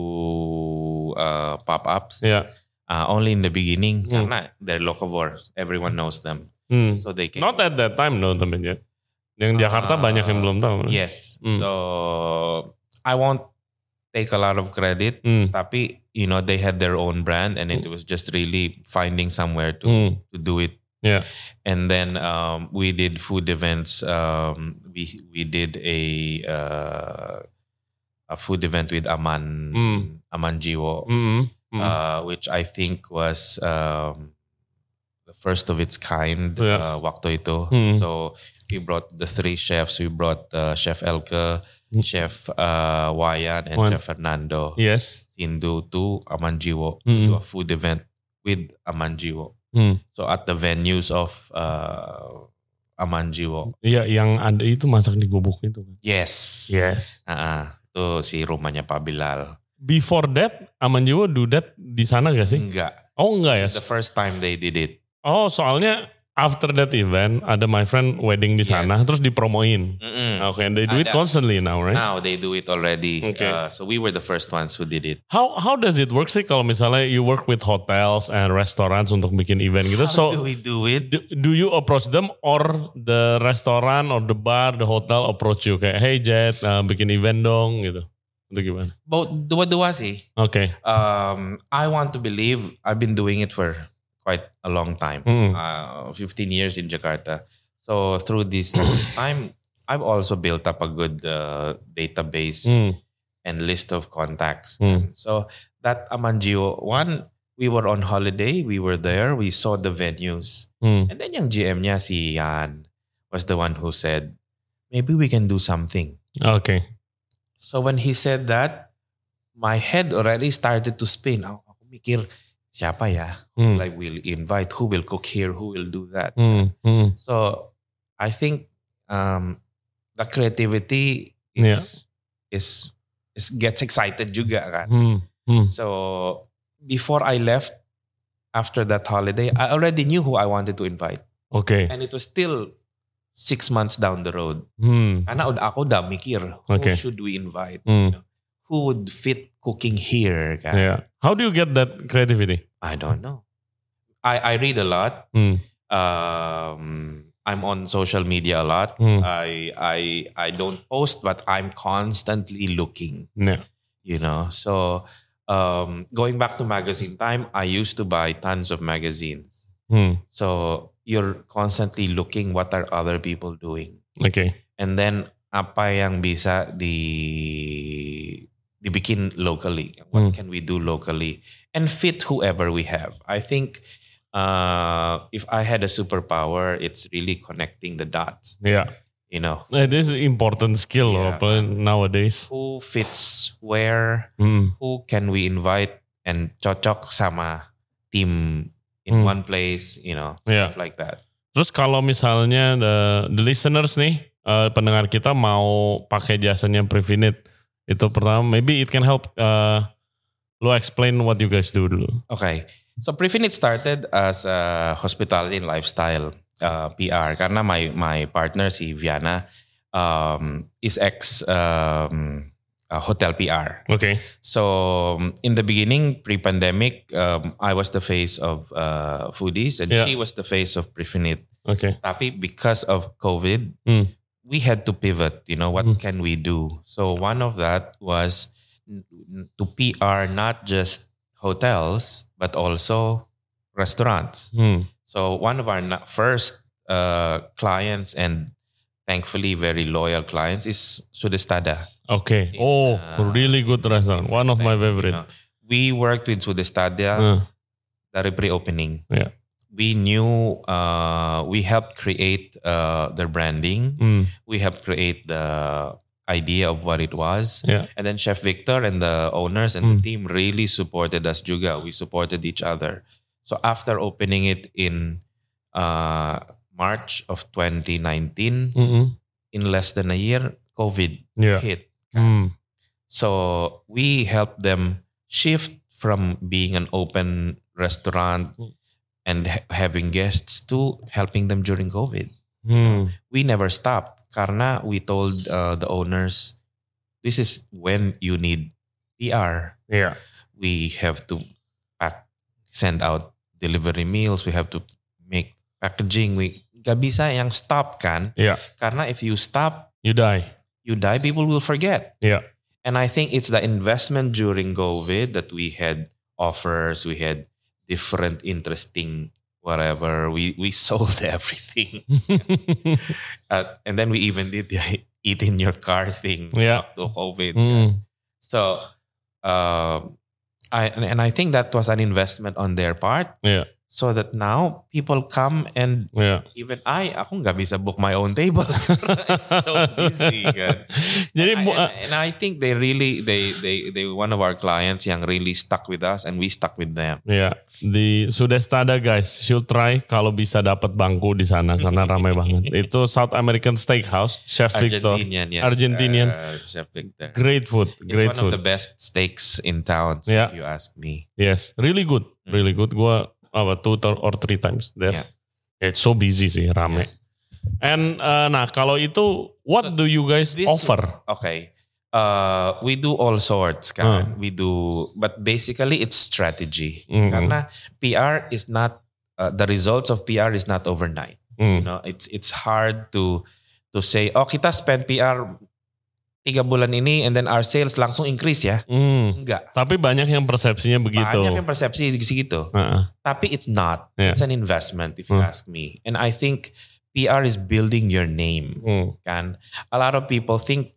[SPEAKER 1] uh, pop-ups
[SPEAKER 2] Ya.
[SPEAKER 1] uh, only in the beginning
[SPEAKER 2] Hmm.
[SPEAKER 1] karena they're Locavore, everyone knows them,
[SPEAKER 2] Hmm.
[SPEAKER 1] so they can.
[SPEAKER 2] Not at that time no temen ya. Yang Jakarta
[SPEAKER 1] Ah,
[SPEAKER 2] banyak yang belum tahu.
[SPEAKER 1] Yes.
[SPEAKER 2] Hmm.
[SPEAKER 1] So I won't take a lot of credit,
[SPEAKER 2] Hmm.
[SPEAKER 1] tapi you know they had their own brand and it was just really finding somewhere to
[SPEAKER 2] Hmm.
[SPEAKER 1] to do it.
[SPEAKER 2] Yeah.
[SPEAKER 1] And then um, we did food events. Um, we we did a uh, a food event with Aman
[SPEAKER 2] Hmm.
[SPEAKER 1] Amanjiwo,
[SPEAKER 2] Hmm. Hmm.
[SPEAKER 1] uh, which I think was um, the first of its kind
[SPEAKER 2] Yeah.
[SPEAKER 1] uh, waktu itu.
[SPEAKER 2] Hmm.
[SPEAKER 1] So we brought the three chefs. We brought uh, Chef Elke,
[SPEAKER 2] Hmm.
[SPEAKER 1] Chef uh, Wayan, and
[SPEAKER 2] Wan.
[SPEAKER 1] Chef Fernando
[SPEAKER 2] yes.
[SPEAKER 1] Sindu to Amanjiwo
[SPEAKER 2] Hmm.
[SPEAKER 1] to a food event with Amanjiwo.
[SPEAKER 2] Hmm.
[SPEAKER 1] So at the venues of uh, Aman Jiwo.
[SPEAKER 2] Iya, yang ada itu masak di gubuk itu. kan?
[SPEAKER 1] Yes.
[SPEAKER 2] Yes.
[SPEAKER 1] Ah, itu si rumahnya Pak Bilal.
[SPEAKER 2] Before that, Aman Jiwo do that di sana gak sih?
[SPEAKER 1] Enggak.
[SPEAKER 2] Oh enggak ya?
[SPEAKER 1] The first time they did it.
[SPEAKER 2] Oh soalnya after that event ada my friend wedding di
[SPEAKER 1] Yes.
[SPEAKER 2] sana terus dipromoin.
[SPEAKER 1] Mm-mm.
[SPEAKER 2] Oke, and they do it
[SPEAKER 1] Ada.
[SPEAKER 2] constantly now, right?
[SPEAKER 1] Now they do it already.
[SPEAKER 2] Okay.
[SPEAKER 1] Uh, so we were the first ones who did it.
[SPEAKER 2] How how does it work sih kalau misalnya you work with hotels and restaurants untuk bikin event gitu?
[SPEAKER 1] How
[SPEAKER 2] so
[SPEAKER 1] do we do it?
[SPEAKER 2] do, do you approach them or the restaurant or the bar, the hotel approach you kayak hey Jet uh, bikin event dong gitu? Itu gimana?
[SPEAKER 1] Both dua-dua sih.
[SPEAKER 2] Oke.
[SPEAKER 1] Um, I want to believe I've been doing it for quite a long time.
[SPEAKER 2] Hmm.
[SPEAKER 1] Uh, 15 years in Jakarta. So through this, this time, I've also built up a good uh, database
[SPEAKER 2] Hmm.
[SPEAKER 1] and list of contacts.
[SPEAKER 2] Hmm.
[SPEAKER 1] So that Amanjiwo one, we were on holiday, we were there, we saw the venues.
[SPEAKER 2] Hmm.
[SPEAKER 1] And then yung GM niya, si Yan, was the one who said, maybe we can do something.
[SPEAKER 2] Okay.
[SPEAKER 1] So when he said that, my head already started to spin. Ako, ako mikir, siapa ya?
[SPEAKER 2] Hmm.
[SPEAKER 1] Like we'll invite, who will cook here, who will do that?
[SPEAKER 2] Hmm. Hmm.
[SPEAKER 1] So I think um, the creativity
[SPEAKER 2] Yeah.
[SPEAKER 1] is, is, is gets excited juga kan. So before I left, after that holiday, I already knew who I wanted to invite.
[SPEAKER 2] Oke.
[SPEAKER 1] And it was still six months down the road.
[SPEAKER 2] Hmm.
[SPEAKER 1] Karena udah ako udah mikir, who
[SPEAKER 2] Okay.
[SPEAKER 1] should we invite?
[SPEAKER 2] Hmm.
[SPEAKER 1] Who would fit cooking here? kan?
[SPEAKER 2] Yeah. How do you get that creativity?
[SPEAKER 1] I don't know. I, I read a lot.
[SPEAKER 2] Hmm.
[SPEAKER 1] Um, I'm on social media a lot.
[SPEAKER 2] Hmm.
[SPEAKER 1] I I I don't post, but I'm constantly looking.
[SPEAKER 2] Yeah.
[SPEAKER 1] You know, so um, going back to magazine time, I used to buy tons of magazines.
[SPEAKER 2] Hmm.
[SPEAKER 1] So you're constantly looking what are other people doing,
[SPEAKER 2] Okay.
[SPEAKER 1] and then apa yang bisa di dibikin locally?
[SPEAKER 2] Hmm.
[SPEAKER 1] What can we do locally and fit whoever we have? I think uh, if I had a superpower, it's really connecting the dots.
[SPEAKER 2] Yeah.
[SPEAKER 1] You know,
[SPEAKER 2] It is important skill
[SPEAKER 1] Yeah.
[SPEAKER 2] nowadays.
[SPEAKER 1] who fits where?
[SPEAKER 2] Hmm.
[SPEAKER 1] Who can we invite and cocok sama tim in
[SPEAKER 2] Hmm.
[SPEAKER 1] one place? You know,
[SPEAKER 2] Yeah.
[SPEAKER 1] stuff like that.
[SPEAKER 2] Terus kalau misalnya the, the listeners nih, eh, pendengar kita mau pakai jasanya Prefinit, itu pertama maybe it can help uh, lo explain what you guys do dulu.
[SPEAKER 1] Okay. So Prefinit started as a hospitality and lifestyle uh, PR karena my my partner si Viana um, is ex um, uh, hotel PR.
[SPEAKER 2] Oke.
[SPEAKER 1] So um, in the beginning, pre-pandemic, um, I was the face of uh, Foodies and
[SPEAKER 2] Yeah.
[SPEAKER 1] she was the face of Prefinit.
[SPEAKER 2] Oke.
[SPEAKER 1] Tapi because of COVID,
[SPEAKER 2] Hmm.
[SPEAKER 1] We had to pivot. You know, what
[SPEAKER 2] Hmm.
[SPEAKER 1] can we do? So one of that was to PR not just hotels but also restaurants.
[SPEAKER 2] Hmm.
[SPEAKER 1] So one of our first uh, clients and thankfully very loyal clients is Sudestada.
[SPEAKER 2] Oke. Oh,
[SPEAKER 1] Uh,
[SPEAKER 2] really good restaurant. One of my
[SPEAKER 1] You
[SPEAKER 2] favorite.
[SPEAKER 1] know, we worked with Sudestada
[SPEAKER 2] Uh,
[SPEAKER 1] dari pre-opening.
[SPEAKER 2] Yeah.
[SPEAKER 1] We knew uh, we helped create uh, their branding.
[SPEAKER 2] hmm.
[SPEAKER 1] We helped create the idea of what it was.
[SPEAKER 2] Yeah.
[SPEAKER 1] And then Chef Victor and the owners and the
[SPEAKER 2] Mm.
[SPEAKER 1] team really supported us juga. We supported each other. So after opening it in uh, March of 2019,
[SPEAKER 2] Mm-mm.
[SPEAKER 1] in less than a year, COVID
[SPEAKER 2] Yeah.
[SPEAKER 1] hit.
[SPEAKER 2] Hmm.
[SPEAKER 1] So we helped them shift from being an open restaurant
[SPEAKER 2] Mm.
[SPEAKER 1] And ha- having guests to helping them during COVID.
[SPEAKER 2] Hmm.
[SPEAKER 1] We never stopped karena we told uh, the owners, this is when you need PR.
[SPEAKER 2] Yeah.
[SPEAKER 1] We have to pack, send out delivery meals. We have to make packaging. We gak bisa yang stop kan?
[SPEAKER 2] Iya.
[SPEAKER 1] Karena if you stop,
[SPEAKER 2] You die.
[SPEAKER 1] you die, people will forget.
[SPEAKER 2] Iya.
[SPEAKER 1] And I think it's the investment during COVID that we had offers, we had different interesting whatever. We we sold everything, uh, and then we even did the eat in your car thing
[SPEAKER 2] Yeah.
[SPEAKER 1] waktu COVID.
[SPEAKER 2] Hmm.
[SPEAKER 1] So, um, I and and I think that was an investment on their part.
[SPEAKER 2] Yeah.
[SPEAKER 1] So that now people come and
[SPEAKER 2] Iya.
[SPEAKER 1] even I, aku nggak bisa book my own table. it's so busy kan.
[SPEAKER 2] Jadi
[SPEAKER 1] I-
[SPEAKER 2] bu-
[SPEAKER 1] and, and I think they really they they they one of our clients yang really stuck with us and we stuck with them.
[SPEAKER 2] Ya, di Sudestada guys, should try kalau bisa dapat bangku di sana karena ramai banget. Itu South American Steakhouse, Chef Victor.
[SPEAKER 1] Argentinian, yes.
[SPEAKER 2] Argentinian.
[SPEAKER 1] Uh, Chef Victor.
[SPEAKER 2] Great food,
[SPEAKER 1] It's
[SPEAKER 2] great
[SPEAKER 1] one of
[SPEAKER 2] food.
[SPEAKER 1] the best steaks in town,
[SPEAKER 2] Yeah.
[SPEAKER 1] if you ask me.
[SPEAKER 2] Yes, really good, really good. Gua apa two or three times there.
[SPEAKER 1] Yeah.
[SPEAKER 2] It's so busy sih, rame. And uh, nah kalau itu, what
[SPEAKER 1] So,
[SPEAKER 2] do you guys
[SPEAKER 1] this-
[SPEAKER 2] offer?
[SPEAKER 1] Okay. Uh, we do all sorts, kan? We do, but basically it's strategy.
[SPEAKER 2] Mhm.
[SPEAKER 1] Karena PR is not uh, the results of PR is not overnight.
[SPEAKER 2] Hmm.
[SPEAKER 1] You know, it's it's hard to to say, oh kita spend PR tiga bulan ini, and then our sales langsung increase ya.
[SPEAKER 2] Hmm.
[SPEAKER 1] Enggak.
[SPEAKER 2] Tapi banyak yang persepsinya begitu.
[SPEAKER 1] Banyak yang persepsi segitu.
[SPEAKER 2] Heeh.
[SPEAKER 1] Tapi it's not.
[SPEAKER 2] Yeah.
[SPEAKER 1] It's an investment if you
[SPEAKER 2] Hmm.
[SPEAKER 1] ask me. And I think PR is building your name.
[SPEAKER 2] Hmm.
[SPEAKER 1] Kan? A lot of people think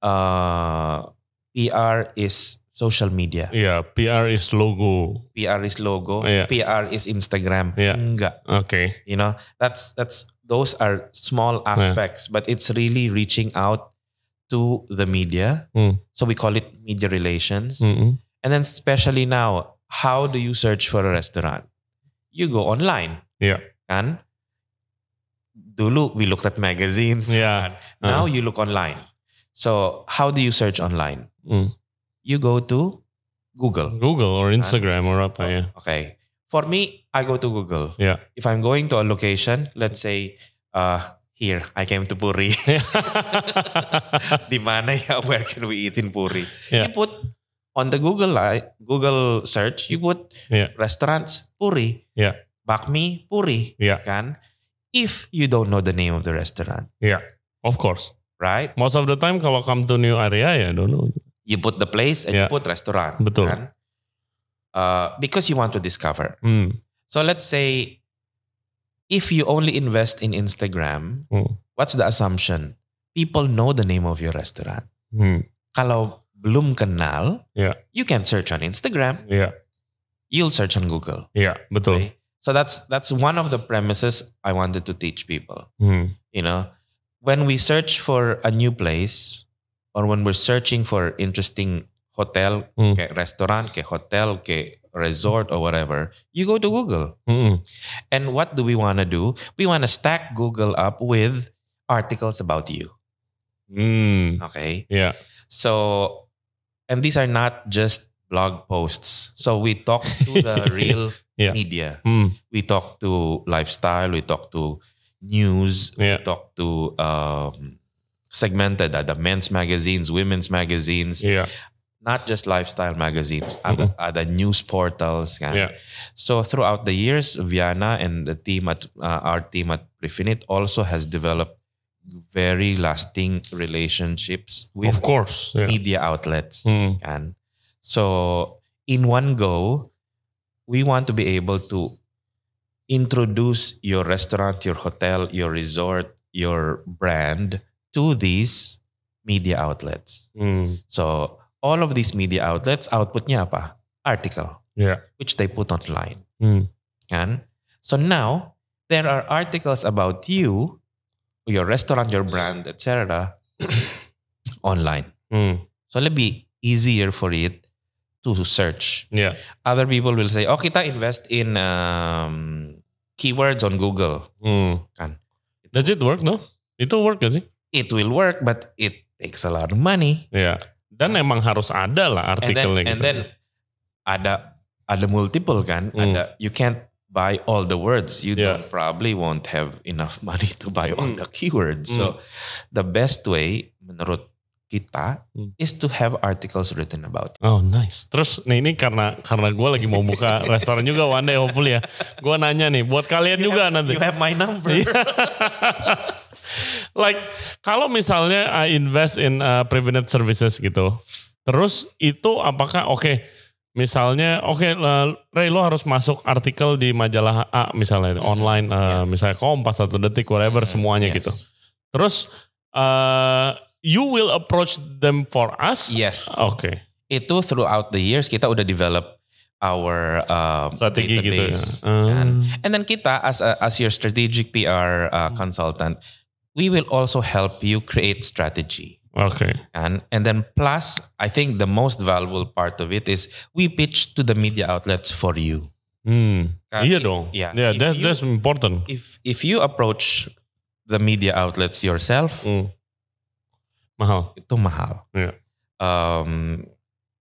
[SPEAKER 1] uh, PR is social media.
[SPEAKER 2] Iya, PR is logo.
[SPEAKER 1] PR is logo.
[SPEAKER 2] Yeah.
[SPEAKER 1] PR is Instagram.
[SPEAKER 2] Yeah.
[SPEAKER 1] Enggak.
[SPEAKER 2] Oke.
[SPEAKER 1] You know, that's that's those are small aspects, but it's really reaching out to the media.
[SPEAKER 2] Hmm.
[SPEAKER 1] So we call it media relations.
[SPEAKER 2] Mm-mm.
[SPEAKER 1] And then especially now, how do you search for a restaurant? You go online.
[SPEAKER 2] Yeah.
[SPEAKER 1] Kan? Dulu we looked at magazines.
[SPEAKER 2] Yeah.
[SPEAKER 1] Now you look online. So how do you search online?
[SPEAKER 2] Mm.
[SPEAKER 1] You go to Google.
[SPEAKER 2] Google or Instagram or apa ya?
[SPEAKER 1] Okay. For me, I go to Google.
[SPEAKER 2] Yeah.
[SPEAKER 1] If I'm going to a location, let's say, uh, here, I came to Puri. Di mana ya? Where can we eat in Puri?
[SPEAKER 2] Yeah.
[SPEAKER 1] You put on the Google li- Google search, you put
[SPEAKER 2] Yeah.
[SPEAKER 1] restaurants Puri.
[SPEAKER 2] Yeah.
[SPEAKER 1] Bakmi Puri.
[SPEAKER 2] Yeah.
[SPEAKER 1] Kan? If you don't know the name of the restaurant,
[SPEAKER 2] Yeah, of course.
[SPEAKER 1] right?
[SPEAKER 2] Most of the time kalau come to new area ya don't know.
[SPEAKER 1] You put the place and
[SPEAKER 2] Yeah.
[SPEAKER 1] you put restaurant.
[SPEAKER 2] Betul.
[SPEAKER 1] Kan? Uh, because you want to discover.
[SPEAKER 2] Hmm.
[SPEAKER 1] So let's say if you only invest in Instagram,
[SPEAKER 2] Hmm.
[SPEAKER 1] what's the assumption? People know the name of your restaurant.
[SPEAKER 2] Hmm.
[SPEAKER 1] Kalau belum kenal,
[SPEAKER 2] Yeah.
[SPEAKER 1] you can search on Instagram.
[SPEAKER 2] Yeah.
[SPEAKER 1] You'll search on Google.
[SPEAKER 2] Yeah, betul.
[SPEAKER 1] Okay? So that's that's one of the premises I wanted to teach people.
[SPEAKER 2] Hmm.
[SPEAKER 1] You know, when we search for a new place or when we're searching for interesting hotel,
[SPEAKER 2] Hmm.
[SPEAKER 1] ke restaurant, ke hotel, ke resort or whatever, you go to Google.
[SPEAKER 2] Hmm.
[SPEAKER 1] And what do we want to do? We want to stack Google up with articles about you.
[SPEAKER 2] Hmm.
[SPEAKER 1] Okay.
[SPEAKER 2] Yeah.
[SPEAKER 1] So, and these are not just blog posts. So we talk to the real
[SPEAKER 2] Yeah.
[SPEAKER 1] media.
[SPEAKER 2] Hmm.
[SPEAKER 1] We talk to lifestyle. We talk to news.
[SPEAKER 2] Yeah.
[SPEAKER 1] We talk to um, segmented, uh, the men's magazines, women's magazines,
[SPEAKER 2] Yeah.
[SPEAKER 1] Not just lifestyle magazines, other, other news portals.
[SPEAKER 2] Yeah.
[SPEAKER 1] So throughout the years, Viana and the team at uh, our team at Prefinit also has developed very lasting relationships with
[SPEAKER 2] Of course. Yeah.
[SPEAKER 1] media outlets.
[SPEAKER 2] Hmm.
[SPEAKER 1] kan. So in one go, we want to be able to introduce your restaurant, your hotel, your resort, your brand to these media outlets.
[SPEAKER 2] Hmm.
[SPEAKER 1] So all of these media outlets, outputnya apa? Article,
[SPEAKER 2] Yeah.
[SPEAKER 1] which they put online.
[SPEAKER 2] Hmm.
[SPEAKER 1] Kan? So now there are articles about you, your restaurant, your brand, etc. online.
[SPEAKER 2] Hmm.
[SPEAKER 1] So lebih easier for it to search.
[SPEAKER 2] Yeah.
[SPEAKER 1] Other people will say, oh kita invest in um, keywords on Google.
[SPEAKER 2] Hmm.
[SPEAKER 1] Kan?
[SPEAKER 2] Does it work no? Itu work gak sih?
[SPEAKER 1] It will work, but it takes a lot of money.
[SPEAKER 2] Ya. Dan emang harus ada lah
[SPEAKER 1] And then,
[SPEAKER 2] artikelnya
[SPEAKER 1] and
[SPEAKER 2] gitu.
[SPEAKER 1] then ada ada multiple kan?
[SPEAKER 2] Hmm.
[SPEAKER 1] Ada you can't buy all the words. You
[SPEAKER 2] Yeah.
[SPEAKER 1] don't probably won't have enough money to buy all
[SPEAKER 2] Hmm.
[SPEAKER 1] the keywords. So the best way menurut kita
[SPEAKER 2] Hmm.
[SPEAKER 1] is to have articles written about.
[SPEAKER 2] Oh nice. Terus nih ini karena karena gue lagi mau buka restoran juga one day hopefully ya. Gue nanya nih buat kalian juga nanti.
[SPEAKER 1] You have my number.
[SPEAKER 2] Like kalau misalnya I invest in uh, preventive services gitu, terus itu apakah oke? misalnya oke uh, Ray lo harus masuk artikel di majalah A misalnya online, uh, misalnya Kompas atau Detik whatever semuanya
[SPEAKER 1] Yes.
[SPEAKER 2] gitu. Terus uh, you will approach them for us?
[SPEAKER 1] Yes.
[SPEAKER 2] Oke.
[SPEAKER 1] Itu throughout the years kita udah develop our um,
[SPEAKER 2] Strategi gitu ya.
[SPEAKER 1] database.
[SPEAKER 2] Hmm.
[SPEAKER 1] kan? And then kita as a, as your strategic PR uh, consultant, we will also help you create strategy.
[SPEAKER 2] Okay.
[SPEAKER 1] And and then plus, I think the most valuable part of it is we pitch to the media outlets for you.
[SPEAKER 2] Hmm.
[SPEAKER 1] Kan?
[SPEAKER 2] Iya.
[SPEAKER 1] Yeah.
[SPEAKER 2] Yeah, that,
[SPEAKER 1] you-
[SPEAKER 2] that's important.
[SPEAKER 1] If if you approach the media outlets yourself,
[SPEAKER 2] Hmm. Mahal.
[SPEAKER 1] itu mahal.
[SPEAKER 2] Yeah.
[SPEAKER 1] Um,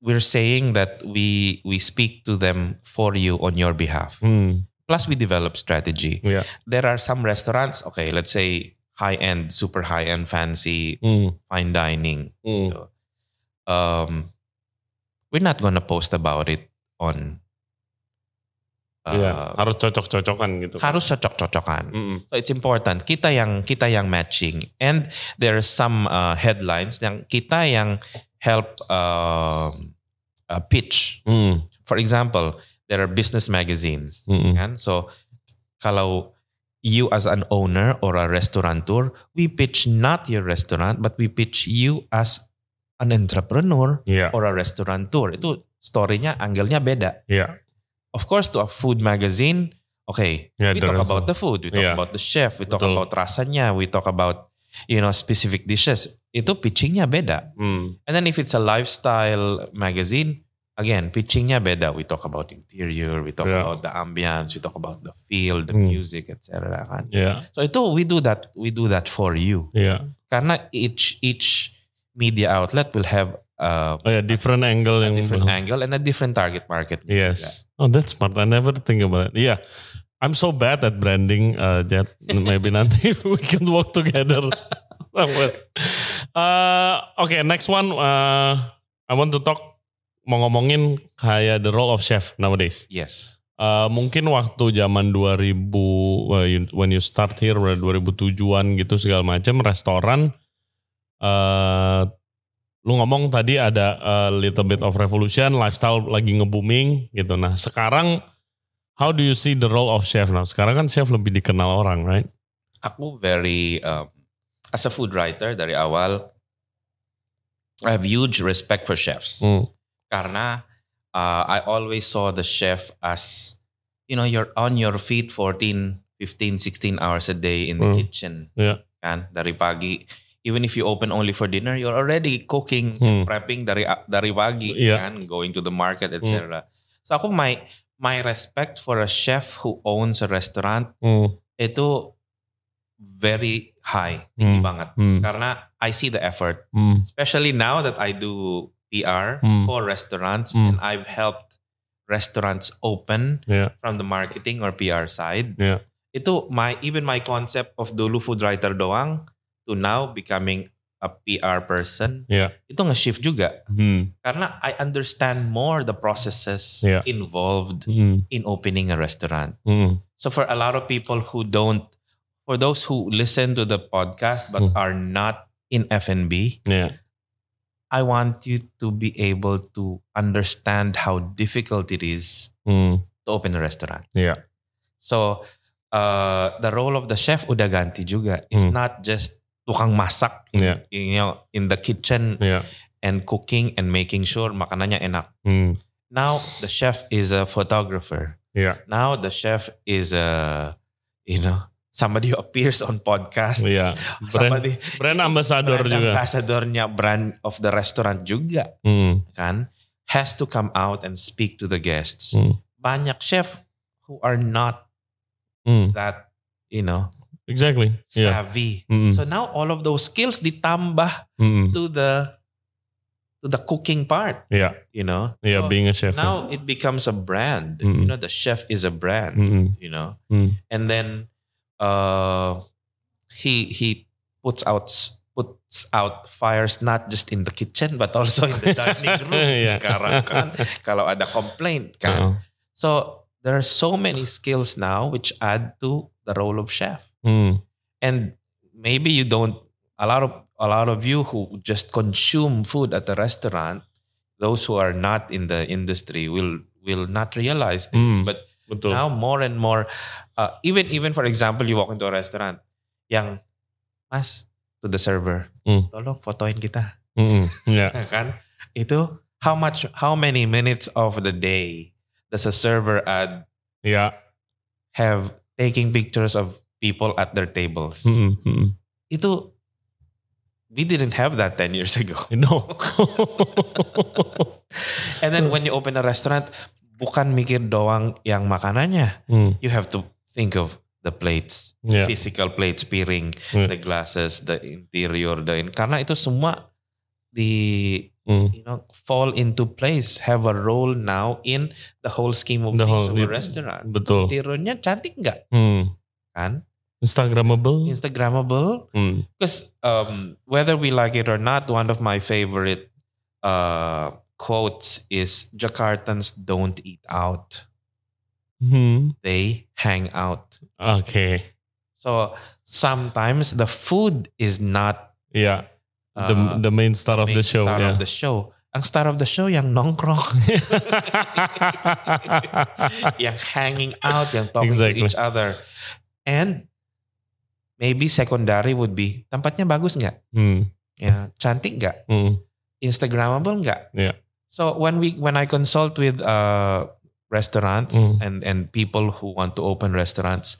[SPEAKER 1] we're saying that we we speak to them for you on your behalf.
[SPEAKER 2] Hmm.
[SPEAKER 1] Plus, we develop strategy.
[SPEAKER 2] Yeah.
[SPEAKER 1] There are some restaurants. Okay, let's say high end, super high end, fancy,
[SPEAKER 2] Hmm.
[SPEAKER 1] fine dining.
[SPEAKER 2] Hmm.
[SPEAKER 1] Um, we're not gonna post about it on. uh,
[SPEAKER 2] harus cocok-cocokan gitu.
[SPEAKER 1] harus cocok-cocokan.
[SPEAKER 2] Mm-mm.
[SPEAKER 1] So it's important kita yang kita yang matching and there are some uh, headlines yang kita yang help um, uh, pitch.
[SPEAKER 2] Mm.
[SPEAKER 1] For example, there are business magazines,
[SPEAKER 2] Mm-mm.
[SPEAKER 1] kan? So kalau you as an owner or a restaurateur, we pitch not your restaurant but we pitch you as an entrepreneur
[SPEAKER 2] Iya,
[SPEAKER 1] or a restaurateur. Itu story-nya angle-nya beda.
[SPEAKER 2] iya,
[SPEAKER 1] Of course, to a food magazine, okay,
[SPEAKER 2] Yeah,
[SPEAKER 1] we talk about the food, we talk
[SPEAKER 2] Yeah.
[SPEAKER 1] about the chef, we talk
[SPEAKER 2] Betul.
[SPEAKER 1] about rasanya, we talk about you know specific dishes. Itu pitchingnya beda.
[SPEAKER 2] Mm.
[SPEAKER 1] And then if it's a lifestyle magazine, again, pitchingnya beda. We talk about interior, we talk
[SPEAKER 2] Yeah.
[SPEAKER 1] about the ambience, we talk about the feel, the
[SPEAKER 2] Hmm.
[SPEAKER 1] music, etc. Kan?
[SPEAKER 2] Iya,
[SPEAKER 1] So itu we do that, we do that for you.
[SPEAKER 2] iya.
[SPEAKER 1] Karena each each media outlet will have uh,
[SPEAKER 2] Oh ya, different angle
[SPEAKER 1] a
[SPEAKER 2] yang
[SPEAKER 1] different angle and a different target market.
[SPEAKER 2] Yes. Oh, that's smart. I never think about it. Yeah. I'm so bad at branding, uh, Jet. Maybe nanti we can work together. uh, okay, next one. Uh, I want to talk mau ngomongin kayak the role of chef nowadays.
[SPEAKER 1] Yes.
[SPEAKER 2] Uh, mungkin waktu zaman 2000 well, you- when you start here 2007-an gitu segala macam restoran uh, lu ngomong tadi ada a little bit of revolution lifestyle lagi nge-booming gitu. Nah, sekarang how do you see the role of chef now? Sekarang kan chef lebih dikenal orang, right?
[SPEAKER 1] Aku very um, as a food writer dari awal I have huge respect for chefs.
[SPEAKER 2] Hmm.
[SPEAKER 1] Karena uh, I always saw the chef as you know you're on your feet 14, 15, 16 hours a day in the
[SPEAKER 2] Hmm.
[SPEAKER 1] kitchen.
[SPEAKER 2] Yeah.
[SPEAKER 1] Kan dari pagi even if you open only for dinner you're already cooking
[SPEAKER 2] Hmm.
[SPEAKER 1] prepping dari dari pagi
[SPEAKER 2] Yeah.
[SPEAKER 1] kan going to the market etc. So aku my my respect for a chef who owns a restaurant
[SPEAKER 2] Hmm.
[SPEAKER 1] itu very high, tinggi
[SPEAKER 2] Hmm.
[SPEAKER 1] banget.
[SPEAKER 2] Hmm.
[SPEAKER 1] Karena I see the effort,
[SPEAKER 2] Hmm.
[SPEAKER 1] especially now that I do PR
[SPEAKER 2] Hmm.
[SPEAKER 1] for restaurants
[SPEAKER 2] Hmm.
[SPEAKER 1] and I've helped restaurants open
[SPEAKER 2] Yeah.
[SPEAKER 1] from the marketing or PR side.
[SPEAKER 2] Yeah.
[SPEAKER 1] Itu my even my concept of dulu food writer doang to now becoming a PR person,
[SPEAKER 2] Yeah.
[SPEAKER 1] itu nge-shift juga.
[SPEAKER 2] Hmm.
[SPEAKER 1] Karena I understand more the processes
[SPEAKER 2] Yeah.
[SPEAKER 1] involved
[SPEAKER 2] Hmm.
[SPEAKER 1] in opening a restaurant.
[SPEAKER 2] Hmm.
[SPEAKER 1] So for a lot of people who don't, for those who listen to the podcast but
[SPEAKER 2] Mm.
[SPEAKER 1] are not in F&B,
[SPEAKER 2] Yeah.
[SPEAKER 1] I want you to be able to understand how difficult it is
[SPEAKER 2] Hmm.
[SPEAKER 1] to open a restaurant.
[SPEAKER 2] Yeah.
[SPEAKER 1] So uh, the role of the chef udah ganti juga. It's
[SPEAKER 2] Mm.
[SPEAKER 1] not just tukang masak, in,
[SPEAKER 2] Yeah.
[SPEAKER 1] you know, in the kitchen
[SPEAKER 2] Yeah.
[SPEAKER 1] and cooking and making sure makanannya enak.
[SPEAKER 2] Hmm.
[SPEAKER 1] Now the chef is a photographer.
[SPEAKER 2] Yeah.
[SPEAKER 1] Now the chef is a, you know, somebody appears on podcasts.
[SPEAKER 2] Yeah. Brand,
[SPEAKER 1] Somebody
[SPEAKER 2] brand ambassador
[SPEAKER 1] brand
[SPEAKER 2] juga.
[SPEAKER 1] ambassadornya brand of the restaurant juga
[SPEAKER 2] Hmm.
[SPEAKER 1] kan has to come out and speak to the guests.
[SPEAKER 2] Hmm.
[SPEAKER 1] Banyak chef who are not
[SPEAKER 2] Hmm.
[SPEAKER 1] that, you know,
[SPEAKER 2] Exactly. Yeah.
[SPEAKER 1] savvy.
[SPEAKER 2] Hmm.
[SPEAKER 1] So now all of those skills ditambah
[SPEAKER 2] Hmm.
[SPEAKER 1] to the to the cooking part,
[SPEAKER 2] Yeah.
[SPEAKER 1] you know.
[SPEAKER 2] Yeah.
[SPEAKER 1] So
[SPEAKER 2] Being a chef.
[SPEAKER 1] now it becomes a brand.
[SPEAKER 2] Mm.
[SPEAKER 1] You know, the chef is a brand,
[SPEAKER 2] Hmm.
[SPEAKER 1] you know.
[SPEAKER 2] Hmm.
[SPEAKER 1] And then uh he he puts out puts out fires not just in the kitchen but also in the dining room
[SPEAKER 2] Iya.
[SPEAKER 1] sekarang kan kalau ada complaint kan.
[SPEAKER 2] Uh,
[SPEAKER 1] So there are so many skills now which add to the role of chef.
[SPEAKER 2] hmm.
[SPEAKER 1] And maybe you don't a lot of a lot of you who just consume food at the restaurant, those who are not in the industry will will not realize this.
[SPEAKER 2] Hmm.
[SPEAKER 1] But
[SPEAKER 2] Betul.
[SPEAKER 1] now more and more uh, even even for example you walk into a restaurant yang mas to the server
[SPEAKER 2] Hmm.
[SPEAKER 1] tolong fotoin kita
[SPEAKER 2] Hmm. Ya.
[SPEAKER 1] kan itu how much how many minutes of the day does a server add
[SPEAKER 2] Ya.
[SPEAKER 1] have taking pictures of people at their tables
[SPEAKER 2] Hmm. Hmm.
[SPEAKER 1] itu we didn't have that 10 years ago
[SPEAKER 2] No.
[SPEAKER 1] and then when you open a restaurant bukan mikir doang yang makanannya
[SPEAKER 2] Hmm.
[SPEAKER 1] you have to think of the plates
[SPEAKER 2] Ya.
[SPEAKER 1] physical plates piring
[SPEAKER 2] Hmm.
[SPEAKER 1] the glasses the interior the karena itu semua di
[SPEAKER 2] Hmm.
[SPEAKER 1] you know fall into place have a role now in the whole scheme of
[SPEAKER 2] The
[SPEAKER 1] things
[SPEAKER 2] whole-
[SPEAKER 1] of a restaurant
[SPEAKER 2] Betul.
[SPEAKER 1] interiornya cantik nggak
[SPEAKER 2] Hmm.
[SPEAKER 1] kan
[SPEAKER 2] Instagramable.
[SPEAKER 1] instagramable
[SPEAKER 2] Hmm.
[SPEAKER 1] because um, whether we like it or not one of my favorite uh, quotes is Jakartans don't eat out
[SPEAKER 2] Hmm.
[SPEAKER 1] they hang out
[SPEAKER 2] Okay.
[SPEAKER 1] so sometimes the food is not
[SPEAKER 2] Ya.
[SPEAKER 1] uh,
[SPEAKER 2] The the main star of
[SPEAKER 1] main
[SPEAKER 2] the show.
[SPEAKER 1] star
[SPEAKER 2] ya.
[SPEAKER 1] of the show ang star of the show yang nongkrong yang hanging out, yang talking
[SPEAKER 2] Exactly.
[SPEAKER 1] to each other. And maybe secondary would be tempatnya bagus nggak?
[SPEAKER 2] Hmm.
[SPEAKER 1] Ya, cantik nggak?
[SPEAKER 2] Hmm.
[SPEAKER 1] Instagramable nggak?
[SPEAKER 2] Yeah.
[SPEAKER 1] So when we when I consult with uh, restaurants
[SPEAKER 2] Mm.
[SPEAKER 1] and and people who want to open restaurants,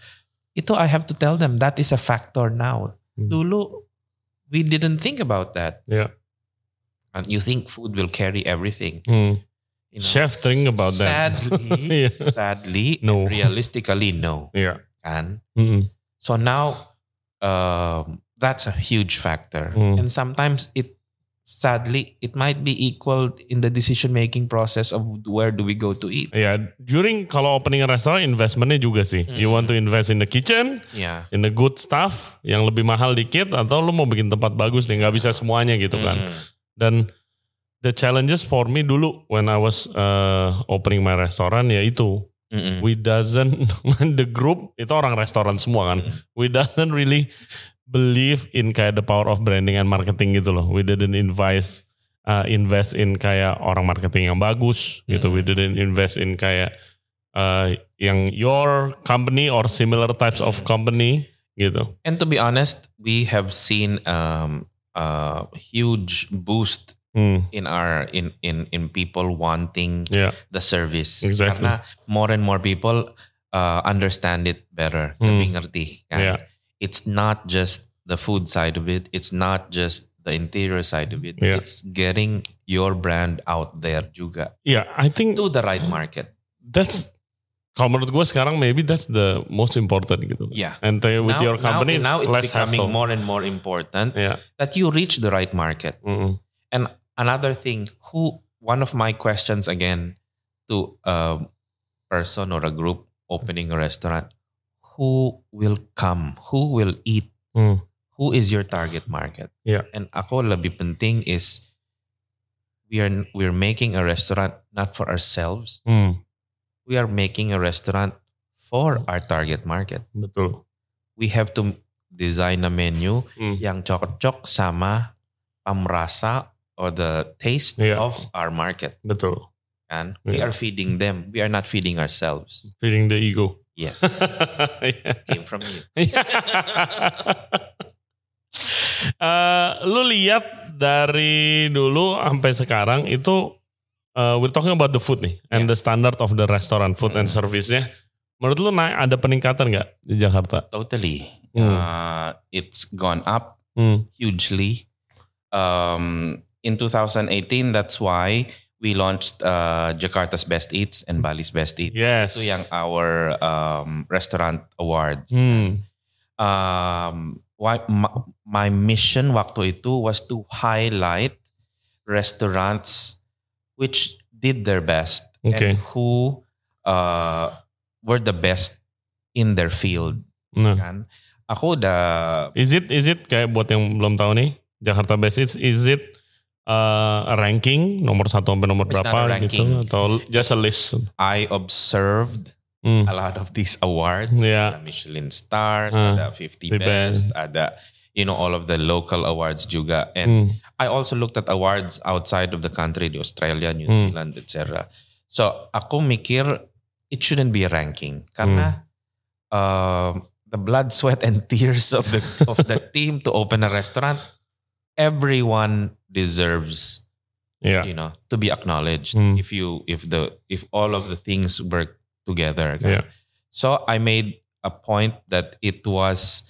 [SPEAKER 1] ito I have to tell them that is a factor now.
[SPEAKER 2] Mm.
[SPEAKER 1] Dulu we didn't think about that.
[SPEAKER 2] Yeah.
[SPEAKER 1] And you think food will carry everything.
[SPEAKER 2] Hmm.
[SPEAKER 1] you know.
[SPEAKER 2] Chef think about that.
[SPEAKER 1] Sadly,
[SPEAKER 2] Yeah.
[SPEAKER 1] sadly,
[SPEAKER 2] No.
[SPEAKER 1] realistically, no. Kan?
[SPEAKER 2] Hmm.
[SPEAKER 1] So now, um, that's a huge factor,
[SPEAKER 2] Mm.
[SPEAKER 1] and sometimes it, sadly, it might be equal in the decision making process of where do we go to eat.
[SPEAKER 2] Ya, during kalau opening a restoran investmentnya juga sih. You want to invest in the kitchen,
[SPEAKER 1] Yeah.
[SPEAKER 2] in the good stuff yang lebih mahal dikit atau lu mau bikin tempat bagus nih nggak bisa semuanya gitu kan.
[SPEAKER 1] Mm.
[SPEAKER 2] Dan the challenges for me dulu when I was uh, opening my restoran ya itu
[SPEAKER 1] Mm-mm.
[SPEAKER 2] we doesn't the group itu orang restoran semua kan.
[SPEAKER 1] Mm.
[SPEAKER 2] We doesn't really believe in kayak the power of branding and marketing gitu loh. We didn't invest uh, invest in kayak orang marketing yang bagus gitu. We didn't invest in kayak uh, yang your company or similar types of company gitu.
[SPEAKER 1] And to be honest, we have seen um, a huge boost
[SPEAKER 2] Hmm,
[SPEAKER 1] in our in in in people wanting
[SPEAKER 2] yeah.
[SPEAKER 1] the service
[SPEAKER 2] Exactly.
[SPEAKER 1] karena more and more people uh, understand it better
[SPEAKER 2] Hmm.
[SPEAKER 1] lebih ngerti kan
[SPEAKER 2] Yeah.
[SPEAKER 1] It's not just the food side of it it's not just the interior side of it
[SPEAKER 2] Yeah.
[SPEAKER 1] it's getting your brand out there juga
[SPEAKER 2] Yeah, I think
[SPEAKER 1] to the right market
[SPEAKER 2] that's kalau menurut gue sekarang maybe that's the most important gitu.
[SPEAKER 1] yeah
[SPEAKER 2] And uh, with
[SPEAKER 1] now,
[SPEAKER 2] your company
[SPEAKER 1] now, now
[SPEAKER 2] it's
[SPEAKER 1] it's
[SPEAKER 2] less
[SPEAKER 1] becoming
[SPEAKER 2] hassle.
[SPEAKER 1] more and more important
[SPEAKER 2] Yeah.
[SPEAKER 1] that you reach the right market
[SPEAKER 2] Mm-mm.
[SPEAKER 1] another thing who one of my questions again to a person or a group opening a restaurant who will come who will eat
[SPEAKER 2] Hmm.
[SPEAKER 1] who is your target market
[SPEAKER 2] Yeah.
[SPEAKER 1] and ako lebih penting is we are we're making a restaurant not for ourselves
[SPEAKER 2] Hmm,
[SPEAKER 1] we are making a restaurant for our target market
[SPEAKER 2] betul.
[SPEAKER 1] we have to design a menu
[SPEAKER 2] Hmm.
[SPEAKER 1] yang cocok sama pamrasa or the taste
[SPEAKER 2] Yeah.
[SPEAKER 1] of our market
[SPEAKER 2] Betul.
[SPEAKER 1] we
[SPEAKER 2] Yeah.
[SPEAKER 1] are feeding them we are not feeding ourselves
[SPEAKER 2] Feeding the ego.
[SPEAKER 1] Yes
[SPEAKER 2] Yeah.
[SPEAKER 1] came from you
[SPEAKER 2] Eh, lu lihat dari dulu sampai sekarang itu eh, we're talking about the food nih and the standard of the restaurant food and
[SPEAKER 1] Mm.
[SPEAKER 2] service-nya. Menurut lu naik ada peningkatan nggak di Jakarta?
[SPEAKER 1] totally
[SPEAKER 2] Hmm.
[SPEAKER 1] uh, it's gone up
[SPEAKER 2] Hmm.
[SPEAKER 1] hugely um, in 2018 that's why we launched uh, Jakarta's Best Eats and Bali's Best Eats
[SPEAKER 2] Yes.
[SPEAKER 1] itu yang our um, restaurant awards
[SPEAKER 2] Hmm.
[SPEAKER 1] um, why, my, my mission waktu itu was to highlight restaurants which did their best
[SPEAKER 2] Okay.
[SPEAKER 1] and who uh, were the best in their field
[SPEAKER 2] Nah.
[SPEAKER 1] kan aku udah
[SPEAKER 2] Is it is it kayak buat yang belum tahu nih? Jakarta Best Eats is it uh, ranking nomor satu sampai nomor
[SPEAKER 1] It's
[SPEAKER 2] berapa gitu atau just a list?
[SPEAKER 1] I observed
[SPEAKER 2] Hmm.
[SPEAKER 1] a lot of these awards.
[SPEAKER 2] Yeah.
[SPEAKER 1] Ada Michelin stars,
[SPEAKER 2] Ah,
[SPEAKER 1] ada 50
[SPEAKER 2] the
[SPEAKER 1] best,
[SPEAKER 2] best.
[SPEAKER 1] ada you know all of the local awards juga. And
[SPEAKER 2] Hmm.
[SPEAKER 1] I also looked at awards outside of the country, di Australia, New
[SPEAKER 2] Hmm.
[SPEAKER 1] Zealand, etc. So aku mikir it shouldn't be a ranking karena um, the blood, sweat, and tears of the of the team to open a restaurant, everyone deserves
[SPEAKER 2] Yeah.
[SPEAKER 1] you know to be acknowledged
[SPEAKER 2] Hmm.
[SPEAKER 1] if you if the if all of the things work together kan.
[SPEAKER 2] Yeah.
[SPEAKER 1] so i made a point that it was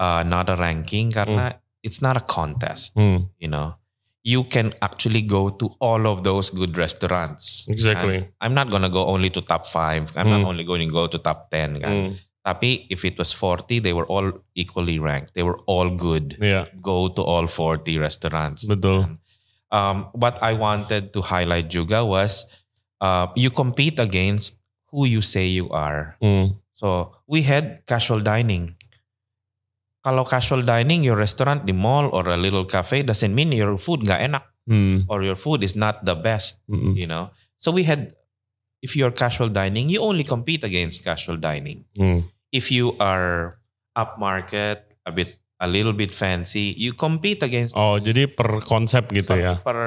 [SPEAKER 1] uh, not a ranking karena it's not a contest
[SPEAKER 2] Hmm.
[SPEAKER 1] you know you can actually go to all of those good restaurants
[SPEAKER 2] Exactly.
[SPEAKER 1] And i'm not gonna go only to top five i'm not
[SPEAKER 2] Hmm.
[SPEAKER 1] only going to go to top 10 kan. Tapi if it was 40 they were all equally ranked they were all good
[SPEAKER 2] Yeah.
[SPEAKER 1] go to all 40 restaurants
[SPEAKER 2] Betul.
[SPEAKER 1] um, what I wanted to highlight juga was uh, you compete against who you say you are.
[SPEAKER 2] Hmm.
[SPEAKER 1] So we had casual dining. Kalau casual dining, your restaurant di mall or a little cafe doesn't mean your food nggak enak
[SPEAKER 2] Hmm.
[SPEAKER 1] or your food is not the best,
[SPEAKER 2] Hmm.
[SPEAKER 1] you know. So we had, if you're casual dining, you only compete against casual dining.
[SPEAKER 2] Hmm.
[SPEAKER 1] If you are upmarket, a bit, a little bit fancy, you compete against
[SPEAKER 2] Oh, jadi per konsep gitu
[SPEAKER 1] per,
[SPEAKER 2] ya.
[SPEAKER 1] per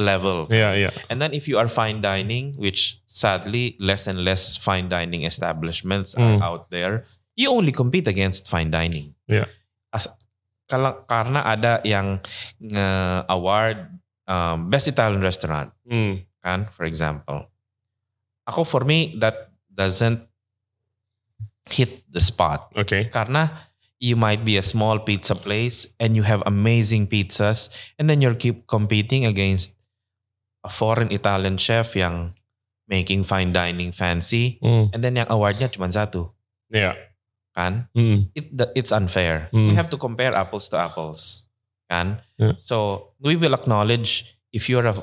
[SPEAKER 1] level.
[SPEAKER 2] Iya, iya.
[SPEAKER 1] And then if you are fine dining, which sadly less and less fine dining establishments are
[SPEAKER 2] Mm.
[SPEAKER 1] out there, you only compete against fine dining.
[SPEAKER 2] Yeah.
[SPEAKER 1] As, kalau karena ada yang nge-award um, best Italian restaurant,
[SPEAKER 2] Hmm.
[SPEAKER 1] kan, for example. Ako for me that doesn't hit the spot
[SPEAKER 2] Okay.
[SPEAKER 1] karena you might be a small pizza place and you have amazing pizzas and then you're keep competing against a foreign Italian chef yang making fine dining fancy
[SPEAKER 2] Hmm.
[SPEAKER 1] and then yang awardnya cuma satu
[SPEAKER 2] Yeah.
[SPEAKER 1] kan
[SPEAKER 2] Hmm.
[SPEAKER 1] it it's unfair
[SPEAKER 2] Mm.
[SPEAKER 1] we have to compare apples to apples kan
[SPEAKER 2] Yeah.
[SPEAKER 1] so we will acknowledge if you're a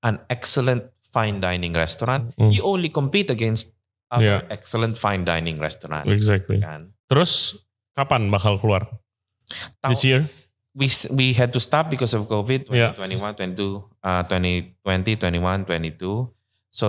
[SPEAKER 1] an excellent fine dining restaurant
[SPEAKER 2] Mm.
[SPEAKER 1] you only compete against other
[SPEAKER 2] Yeah.
[SPEAKER 1] excellent fine dining restaurant.
[SPEAKER 2] Exactly.
[SPEAKER 1] kan
[SPEAKER 2] Terus kapan bakal keluar?
[SPEAKER 1] Tahu-
[SPEAKER 2] This year?
[SPEAKER 1] we we had to stop because of COVID
[SPEAKER 2] Yeah.
[SPEAKER 1] 2021, 22, uh, 2020, 21, 22. So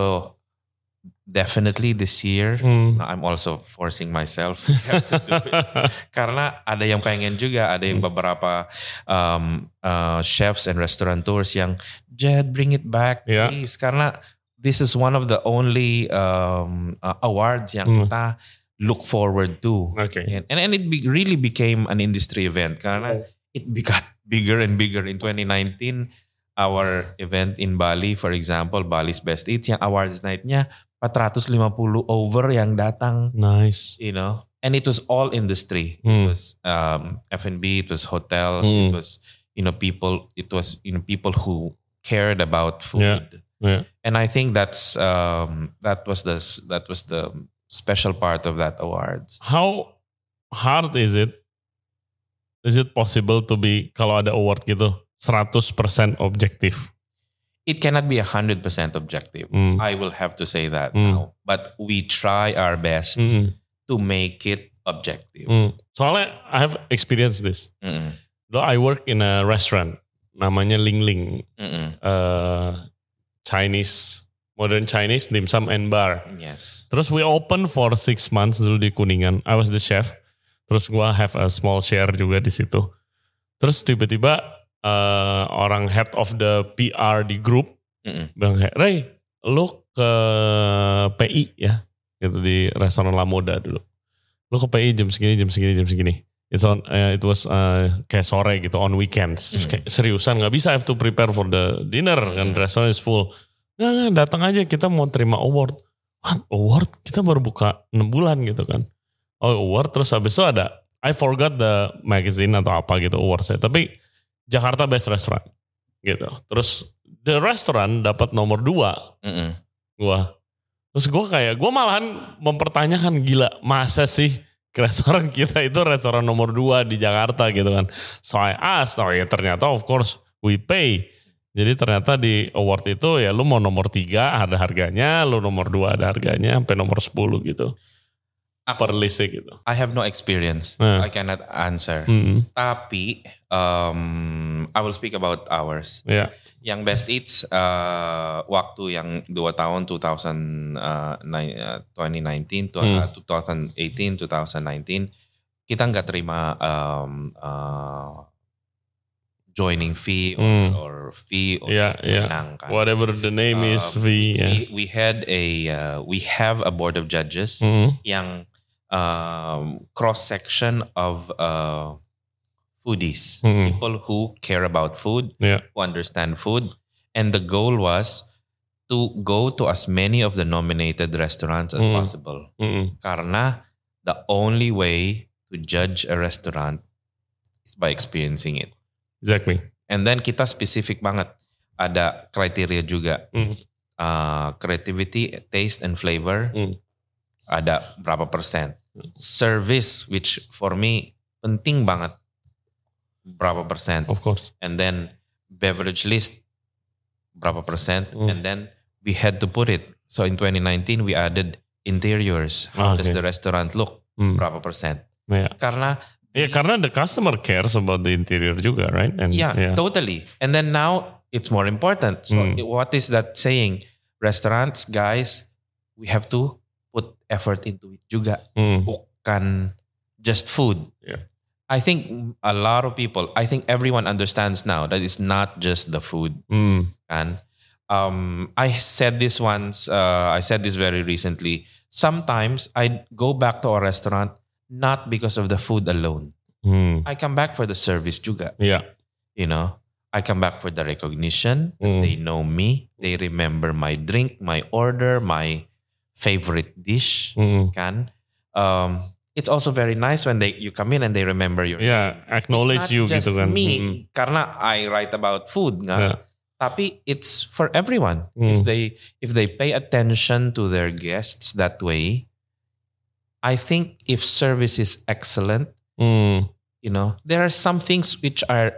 [SPEAKER 1] definitely this year
[SPEAKER 2] Hmm.
[SPEAKER 1] I'm also forcing myself to do it. karena ada yang pengen juga ada yang
[SPEAKER 2] Hmm.
[SPEAKER 1] beberapa um, uh, chefs and restaurateurs yang Jed bring it back
[SPEAKER 2] Yeah.
[SPEAKER 1] please karena this is one of the only um, uh, awards yang
[SPEAKER 2] Hmm.
[SPEAKER 1] kita look forward to
[SPEAKER 2] Oke.
[SPEAKER 1] and and, and it be, really became an industry event karena it got bigger and bigger in 2019 our event in Bali for example Bali's Best Eats yang awards night-nya 450 over yang datang
[SPEAKER 2] Nice.
[SPEAKER 1] you know and it was all industry
[SPEAKER 2] Hmm.
[SPEAKER 1] it was um, F&B it was hotels
[SPEAKER 2] Hmm.
[SPEAKER 1] it was you know people it was you know people who cared about food
[SPEAKER 2] Yeah. Yeah.
[SPEAKER 1] and I think that's um, that was the that was the special part of that awards
[SPEAKER 2] How hard is it? Is it possible to be kalau ada award gitu 100% objektif?
[SPEAKER 1] It cannot be a hundred percent objective.
[SPEAKER 2] Hmm.
[SPEAKER 1] I will have to say that
[SPEAKER 2] Mm.
[SPEAKER 1] now. But we try our best
[SPEAKER 2] Hmm.
[SPEAKER 1] to make it objective.
[SPEAKER 2] Hmm. Soalnya I have experienced this. Though I work in a restaurant namanya Ling Ling uh, Chinese modern Chinese dim sum and bar.
[SPEAKER 1] Yes.
[SPEAKER 2] Terus we open for six months dulu di Kuningan. I was the chef. Terus gua have a small share juga di situ. Terus tiba-tiba uh, orang head of the PR di grup
[SPEAKER 1] Mm-mm.
[SPEAKER 2] bilang kayak, Ray, lu ke PI ya, gitu di restoran La Moda dulu. Lu ke PI jam segini, jam segini, jam segini. It's on, uh, it was uh, kayak sore gitu on weekends.
[SPEAKER 1] Hmm.
[SPEAKER 2] kayak seriusan nggak bisa I have to prepare for the dinner kan
[SPEAKER 1] Hmm.
[SPEAKER 2] restoran is full. Nggak, datang aja kita mau terima award. What award? Kita baru buka 6 bulan gitu kan. Oh award terus habis itu ada I forgot the magazine atau apa gitu award saya. Tapi Jakarta Best Restaurant gitu. Terus the restaurant dapat nomor 2
[SPEAKER 1] Mm-mm.
[SPEAKER 2] gua. Terus gua kayak gua malahan mempertanyakan gila masa sih restoran kita itu restoran nomor 2 di Jakarta gitu kan. So I asked, oh ya ternyata of course we pay. Jadi ternyata di award itu ya lu mau nomor 3 ada harganya, lu nomor 2 ada harganya, sampai nomor 10 gitu.
[SPEAKER 1] Aku-
[SPEAKER 2] per listnya gitu.
[SPEAKER 1] I have no experience.
[SPEAKER 2] Nah.
[SPEAKER 1] I cannot answer.
[SPEAKER 2] Hmm.
[SPEAKER 1] Tapi um, I will speak about ours.
[SPEAKER 2] Ya.
[SPEAKER 1] Yang best eats uh, waktu yang dua tahun 2000 uh, nine- uh, 2019 to,
[SPEAKER 2] Hmm.
[SPEAKER 1] uh, 2018 2019 kita nggak terima um, uh, joining fee or,
[SPEAKER 2] Hmm.
[SPEAKER 1] or fee or
[SPEAKER 2] ya.
[SPEAKER 1] menang kan.
[SPEAKER 2] Whatever the name is,
[SPEAKER 1] Um,
[SPEAKER 2] V. Ya.
[SPEAKER 1] we, we had a uh, we have a board of judges
[SPEAKER 2] Hmm.
[SPEAKER 1] yang um, cross section of uh, foodies,
[SPEAKER 2] Hmm.
[SPEAKER 1] people who care about food,
[SPEAKER 2] Yeah.
[SPEAKER 1] who understand food, and the goal was to go to as many of the nominated restaurants as
[SPEAKER 2] Hmm.
[SPEAKER 1] possible.
[SPEAKER 2] Hmm.
[SPEAKER 1] Karena the only way to judge a restaurant is by experiencing it.
[SPEAKER 2] Exactly.
[SPEAKER 1] And then kita specific banget ada kriteria juga.
[SPEAKER 2] Hmm.
[SPEAKER 1] Uh, creativity, taste, and flavor
[SPEAKER 2] Hmm.
[SPEAKER 1] ada berapa persen. Service, which for me penting banget berapa persen.
[SPEAKER 2] Of course.
[SPEAKER 1] And then beverage list berapa persen.
[SPEAKER 2] Hmm.
[SPEAKER 1] And then we had to put it. So in 2019 we added interiors. How does
[SPEAKER 2] Okay.
[SPEAKER 1] the restaurant look?
[SPEAKER 2] Hmm.
[SPEAKER 1] Berapa persen?
[SPEAKER 2] Ya.
[SPEAKER 1] Karena
[SPEAKER 2] Ya karena the customer cares about the interior juga, right? And
[SPEAKER 1] Yeah,
[SPEAKER 2] yeah.
[SPEAKER 1] totally. And then now it's more important. So
[SPEAKER 2] Mm.
[SPEAKER 1] what is that saying? Restaurants, guys, we have to put effort into it juga.
[SPEAKER 2] Hmm.
[SPEAKER 1] Bukan just food.
[SPEAKER 2] Yeah.
[SPEAKER 1] I think a lot of people, I think everyone understands now that it's not just the food.
[SPEAKER 2] Hmm.
[SPEAKER 1] And um, I said this once, uh, I said this very recently. Sometimes I go back to a restaurant not because of the food alone.
[SPEAKER 2] Hmm.
[SPEAKER 1] I come back for the service juga.
[SPEAKER 2] Yeah.
[SPEAKER 1] you know i come back for the recognition
[SPEAKER 2] Mm.
[SPEAKER 1] they know me they remember my drink my order my favorite dish
[SPEAKER 2] Hmm.
[SPEAKER 1] kan um it's also very nice when they you come in and they remember your
[SPEAKER 2] Yeah, acknowledge you
[SPEAKER 1] just
[SPEAKER 2] gitu kan.
[SPEAKER 1] me
[SPEAKER 2] Hmm.
[SPEAKER 1] karena i write about food nga.
[SPEAKER 2] Yeah.
[SPEAKER 1] tapi it's for everyone
[SPEAKER 2] Mm.
[SPEAKER 1] if they if they pay attention to their guests that way i think if service is excellent
[SPEAKER 2] Hmm.
[SPEAKER 1] you know there are some things which are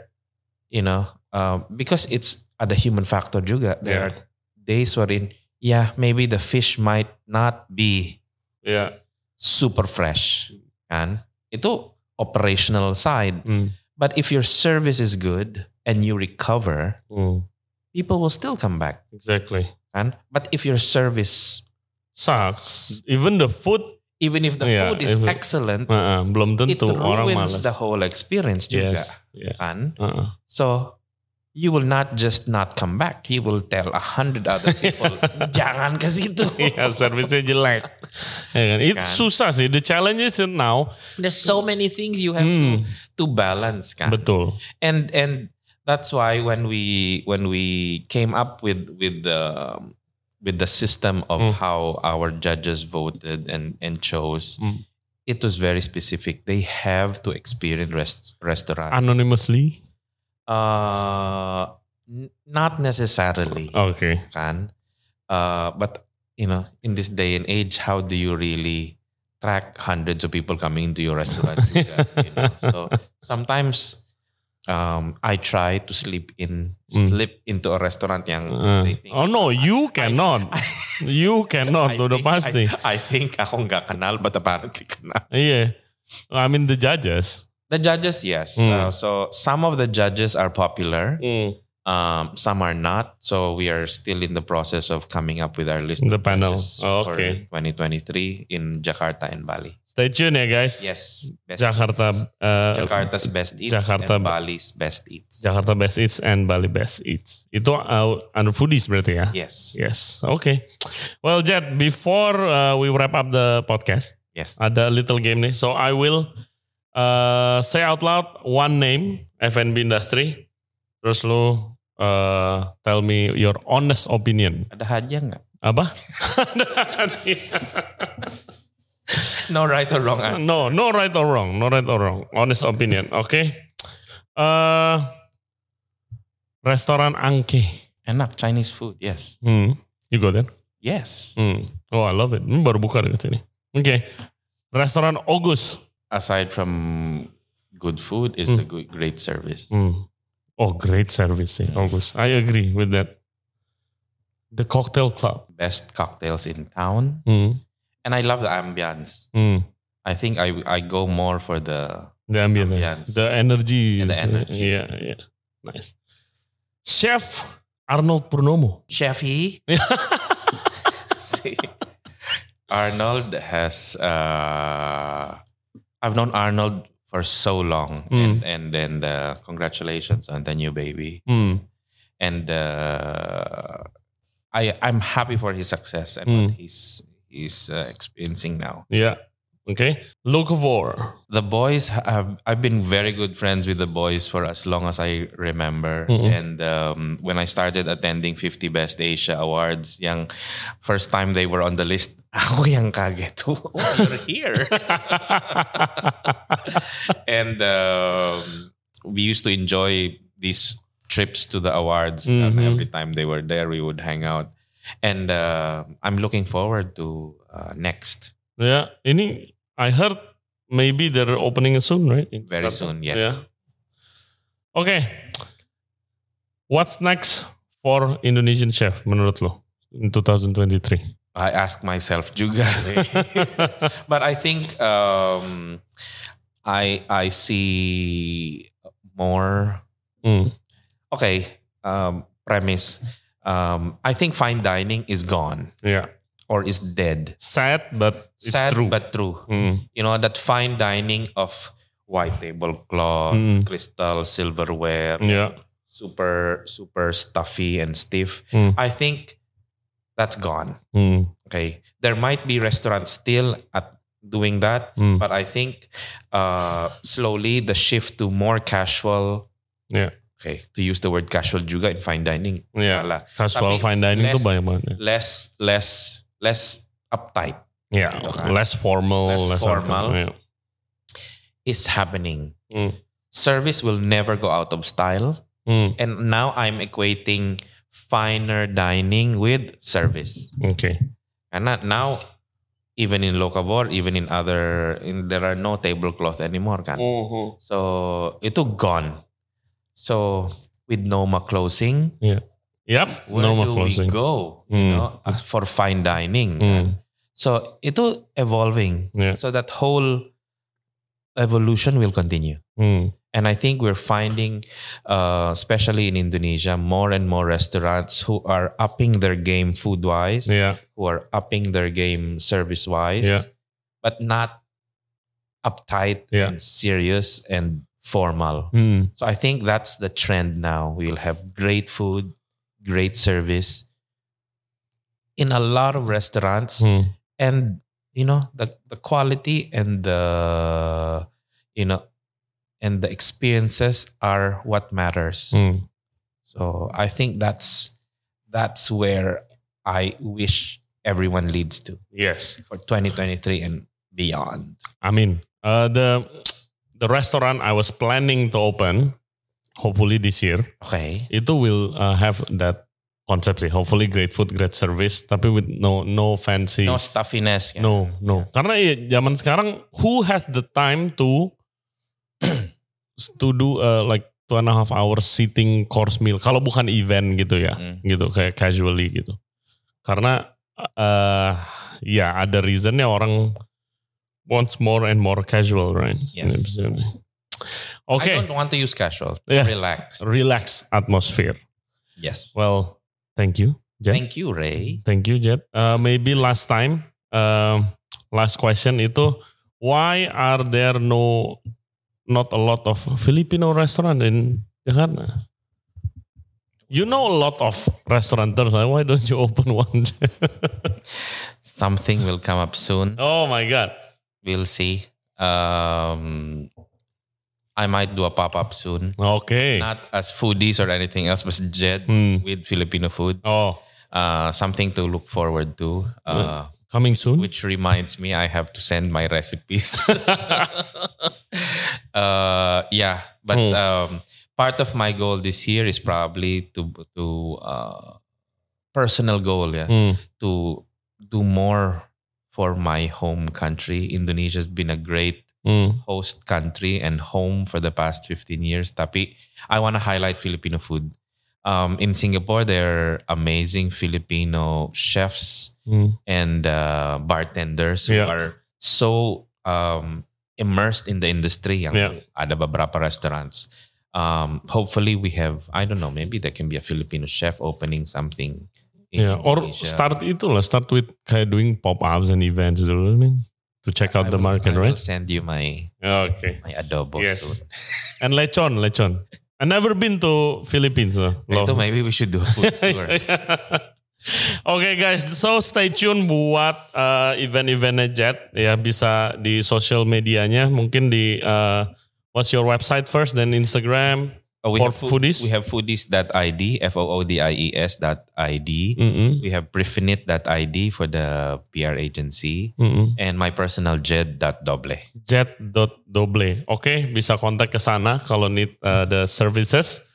[SPEAKER 1] you know uh, because it's ada human factor juga there
[SPEAKER 2] Yeah.
[SPEAKER 1] are days wherein yeah maybe the fish might not be
[SPEAKER 2] Yeah.
[SPEAKER 1] super fresh kan itu operational side
[SPEAKER 2] Hmm.
[SPEAKER 1] but if your service is good and you recover
[SPEAKER 2] Hmm.
[SPEAKER 1] people will still come back
[SPEAKER 2] Exactly.
[SPEAKER 1] kan but if your service
[SPEAKER 2] Sucks. Even the food
[SPEAKER 1] even if the
[SPEAKER 2] Yeah,
[SPEAKER 1] food is
[SPEAKER 2] it-
[SPEAKER 1] excellent
[SPEAKER 2] uh, belum
[SPEAKER 1] it
[SPEAKER 2] tentu orang
[SPEAKER 1] ruins
[SPEAKER 2] malas.
[SPEAKER 1] the whole experience juga
[SPEAKER 2] yes. Yeah.
[SPEAKER 1] kan
[SPEAKER 2] Uh-uh.
[SPEAKER 1] So you will not just not come back. You will tell a hundred other people, jangan ke situ.
[SPEAKER 2] Iya, servisnya jelek. Ya kan? Itu
[SPEAKER 1] Kan?
[SPEAKER 2] susah sih. The challenge is now.
[SPEAKER 1] There's so many things you have
[SPEAKER 2] Hmm,
[SPEAKER 1] to, to balance, kan?
[SPEAKER 2] betul.
[SPEAKER 1] And and that's why when we when we came up with with the with the system of
[SPEAKER 2] Hmm.
[SPEAKER 1] how our judges voted and and chose,
[SPEAKER 2] Hmm.
[SPEAKER 1] it was very specific. They have to experience rest, restaurants.
[SPEAKER 2] Anonymously.
[SPEAKER 1] Uh, n- not necessarily.
[SPEAKER 2] Oke.
[SPEAKER 1] kan uh, but you know in this day and age how do you really track hundreds of people coming into your restaurant you know? so sometimes um, I try to sleep in
[SPEAKER 2] Mm.
[SPEAKER 1] slip into a restaurant yang
[SPEAKER 2] Uh,
[SPEAKER 1] think,
[SPEAKER 2] oh no, you cannot. you cannot.
[SPEAKER 1] I
[SPEAKER 2] udah
[SPEAKER 1] think-
[SPEAKER 2] pasti.
[SPEAKER 1] I, I think aku nggak kenal but apparently kenal
[SPEAKER 2] Iya. I mean the judges.
[SPEAKER 1] The judges yes
[SPEAKER 2] Mm.
[SPEAKER 1] Uh, so some of the judges are popular um, some are not so we are still in the process of coming up with our list
[SPEAKER 2] The
[SPEAKER 1] of
[SPEAKER 2] panel. Oh,
[SPEAKER 1] for
[SPEAKER 2] okay.
[SPEAKER 1] 2023 in Jakarta and Bali
[SPEAKER 2] Stay tuned, ya guys.
[SPEAKER 1] Yes. Best
[SPEAKER 2] Jakarta,
[SPEAKER 1] Eats.
[SPEAKER 2] uh,
[SPEAKER 1] Jakarta's best eats
[SPEAKER 2] Jakarta-
[SPEAKER 1] and Bali's best eats.
[SPEAKER 2] Jakarta Best Eats and Bali Best Eats. Itu uh, under foodies berarti ya?
[SPEAKER 1] Yes.
[SPEAKER 2] Yes. Okay. Well, Jed, before uh, we wrap up the podcast,
[SPEAKER 1] Yes.
[SPEAKER 2] ada little game nih. So I will uh, say out loud one name F&B industry. Terus lu uh, tell me your honest opinion.
[SPEAKER 1] Ada hadiah nggak?
[SPEAKER 2] Apa?
[SPEAKER 1] No right or wrong answer.
[SPEAKER 2] no, no right or wrong. No right or wrong. Honest opinion. Oke. Uh, restoran Angke.
[SPEAKER 1] Enak Chinese food. Yes.
[SPEAKER 2] Hmm. You go there?
[SPEAKER 1] Yes.
[SPEAKER 2] Hmm. Oh, I love it. Hmm, baru buka dekat sini. Oke. Restoran Ogus.
[SPEAKER 1] Aside from good food is
[SPEAKER 2] Hmm.
[SPEAKER 1] the good, great service.
[SPEAKER 2] Hmm. Oh, great service Ogus. I agree with that. The Cocktail Club.
[SPEAKER 1] Best cocktails in town.
[SPEAKER 2] Hmm.
[SPEAKER 1] And I love the ambience.
[SPEAKER 2] Hmm.
[SPEAKER 1] I think I I go more for the
[SPEAKER 2] The ambient,
[SPEAKER 1] Ambience.
[SPEAKER 2] the energy,
[SPEAKER 1] the
[SPEAKER 2] is-
[SPEAKER 1] energy.
[SPEAKER 2] Yeah, yeah, nice. Chef Arnold Purnomo.
[SPEAKER 1] Chefy. See, Arnold has. Uh, I've known Arnold for so long,
[SPEAKER 2] Mm.
[SPEAKER 1] and and then uh, congratulations on the new baby.
[SPEAKER 2] Hmm.
[SPEAKER 1] And uh, I I'm happy for his success and
[SPEAKER 2] Mm.
[SPEAKER 1] what he's he's uh, experiencing now.
[SPEAKER 2] Yeah. Okay. look Locavore.
[SPEAKER 1] The boys have I've been very good friends with the boys for as long as I remember.
[SPEAKER 2] Mhm.
[SPEAKER 1] And um, when I started attending 50 Best Asia Awards, yung first time they were on the list, ako yung kageto. Oh, you're here. and um, we used to enjoy these trips to the awards. And
[SPEAKER 2] Mhm.
[SPEAKER 1] every time they were there, we would hang out. And uh, I'm looking forward to uh, next.
[SPEAKER 2] yeah. Ini I heard maybe they're opening soon, right? In
[SPEAKER 1] Very
[SPEAKER 2] Jakarta.
[SPEAKER 1] soon, yes.
[SPEAKER 2] Yeah. Okay. What's next for Indonesian chef menurut lo in 2023?
[SPEAKER 1] I ask myself juga. but I think um, I I see more.
[SPEAKER 2] Hmm.
[SPEAKER 1] Okay, um, premise. Um, I think fine dining is gone
[SPEAKER 2] Yeah.
[SPEAKER 1] Or is dead.
[SPEAKER 2] Sad but it's
[SPEAKER 1] Sad
[SPEAKER 2] true.
[SPEAKER 1] but true.
[SPEAKER 2] Hmm.
[SPEAKER 1] You know that fine dining of white tablecloth,
[SPEAKER 2] Mm.
[SPEAKER 1] crystal silverware,
[SPEAKER 2] Yeah.
[SPEAKER 1] super super stuffy and stiff.
[SPEAKER 2] Mm.
[SPEAKER 1] I think that's gone.
[SPEAKER 2] Hmm.
[SPEAKER 1] Okay, there might be restaurants still at doing that,
[SPEAKER 2] Hmm.
[SPEAKER 1] but I think uh, slowly the shift to more casual.
[SPEAKER 2] Yeah.
[SPEAKER 1] Okay, to use the word casual juga in fine dining.
[SPEAKER 2] Yeah. Casual
[SPEAKER 1] Tapi
[SPEAKER 2] fine dining
[SPEAKER 1] less-
[SPEAKER 2] banyak banget.
[SPEAKER 1] Less, less, less uptight
[SPEAKER 2] Yeah,
[SPEAKER 1] Okay.
[SPEAKER 2] less formal,
[SPEAKER 1] Less
[SPEAKER 2] less,
[SPEAKER 1] formal.
[SPEAKER 2] Yeah.
[SPEAKER 1] is happening.
[SPEAKER 2] Mm.
[SPEAKER 1] Service will never go out of style,
[SPEAKER 2] Hmm.
[SPEAKER 1] and now I'm equating finer dining with service.
[SPEAKER 2] Okay.
[SPEAKER 1] And not now, even in Locavore, even in other, in, there are no tablecloth anymore, kan?
[SPEAKER 2] Mhm.
[SPEAKER 1] So itu gone. So with Noma closing,
[SPEAKER 2] Yep.
[SPEAKER 1] where
[SPEAKER 2] no more
[SPEAKER 1] do
[SPEAKER 2] closing.
[SPEAKER 1] we go?
[SPEAKER 2] Mm.
[SPEAKER 1] You know, for fine dining.
[SPEAKER 2] Mm.
[SPEAKER 1] So itu evolving.
[SPEAKER 2] Yeah.
[SPEAKER 1] So that whole evolution will continue.
[SPEAKER 2] Hmm.
[SPEAKER 1] And I think we're finding, uh, especially in Indonesia, more and more restaurants who are upping their game food wise,
[SPEAKER 2] Yeah.
[SPEAKER 1] who are upping their game service wise,
[SPEAKER 2] Yeah.
[SPEAKER 1] but not uptight
[SPEAKER 2] Yeah.
[SPEAKER 1] and serious and formal.
[SPEAKER 2] Hmm.
[SPEAKER 1] So I think that's the trend now. We'll have great food, great service in a lot of restaurants
[SPEAKER 2] Hmm.
[SPEAKER 1] and you know the the quality and the you know and the experiences are what matters.
[SPEAKER 2] Hmm.
[SPEAKER 1] So I think that's that's where I wish everyone leads to
[SPEAKER 2] Yes.
[SPEAKER 1] for 2023 and beyond.
[SPEAKER 2] I mean, uh, the the restaurant I was planning to open, hopefully this year,
[SPEAKER 1] Okay.
[SPEAKER 2] itu will uh, have that concept sih. Hopefully great food, great service, tapi with no no fancy.
[SPEAKER 1] No stuffiness. ya.
[SPEAKER 2] No, no. Karena ya, zaman sekarang, who has the time to to do uh, like two and a half hours sitting course meal? Kalau bukan event gitu ya,
[SPEAKER 1] Mm.
[SPEAKER 2] gitu kayak casually gitu. Karena uh, ya ada reasonnya orang wants more and more casual, right?
[SPEAKER 1] Yes. I
[SPEAKER 2] Okay,
[SPEAKER 1] don't want to use casual.
[SPEAKER 2] Yeah.
[SPEAKER 1] Relax.
[SPEAKER 2] relax atmosphere.
[SPEAKER 1] Yes.
[SPEAKER 2] Well, thank you, Jet.
[SPEAKER 1] Thank you, Ray.
[SPEAKER 2] Thank you, Jet. Uh, maybe last time, um, last question itu, why are there no, not a lot of Filipino restaurant in Jakarta? You know a lot of restaurateurs. uh, Why don't you open one?
[SPEAKER 1] Something will come up soon.
[SPEAKER 2] oh my God.
[SPEAKER 1] We'll see. Um, I might do a pop up soon.
[SPEAKER 2] Okay.
[SPEAKER 1] Not as foodies or anything else, but Jed
[SPEAKER 2] Hmm.
[SPEAKER 1] with Filipino food.
[SPEAKER 2] Oh,
[SPEAKER 1] Uh, something to look forward to. Uh,
[SPEAKER 2] coming soon?
[SPEAKER 1] which reminds me, I have to send my recipes. uh, yeah, but
[SPEAKER 2] Hmm.
[SPEAKER 1] um, part of my goal this year is probably to to uh, personal goal. Yeah,
[SPEAKER 2] Hmm.
[SPEAKER 1] to do more for my home country. Indonesia's been a great
[SPEAKER 2] Hmm.
[SPEAKER 1] host country and home for the past 15 years. Tapi I want to highlight Filipino food. Um, in Singapore, there are amazing Filipino chefs
[SPEAKER 2] Hmm.
[SPEAKER 1] and uh, bartenders
[SPEAKER 2] Yeah.
[SPEAKER 1] who are so um, immersed in the industry yang
[SPEAKER 2] Yeah.
[SPEAKER 1] ada beberapa restaurants. Um, hopefully we have I don't know maybe there can be a Filipino chef opening something. in
[SPEAKER 2] Yeah, or start itu lah, start with kayak doing pop-ups and events dulu, I mean, to check out
[SPEAKER 1] I
[SPEAKER 2] the
[SPEAKER 1] will-
[SPEAKER 2] market,
[SPEAKER 1] I
[SPEAKER 2] right?
[SPEAKER 1] will send you my
[SPEAKER 2] Okay.
[SPEAKER 1] my adobo.
[SPEAKER 2] Yes.
[SPEAKER 1] soon.
[SPEAKER 2] And lechon, lechon. I never been to Philippines. lah.
[SPEAKER 1] Itu maybe we should do a food tours.
[SPEAKER 2] Oke guys, so stay tune buat uh, event-eventnya Jet ya bisa di social medianya mungkin di uh, what's your website first then Instagram.
[SPEAKER 1] Oh, we
[SPEAKER 2] For
[SPEAKER 1] have food,
[SPEAKER 2] foodies?
[SPEAKER 1] We have foodies.id, F O O D I E S dot ID.
[SPEAKER 2] Mm-mm,
[SPEAKER 1] We have Prefinit.id for the PR agency.
[SPEAKER 2] mm-mm.
[SPEAKER 1] And my personal Jed.doble.
[SPEAKER 2] Jet.doble. Oke, bisa kontak ke sana kalau need uh, the services.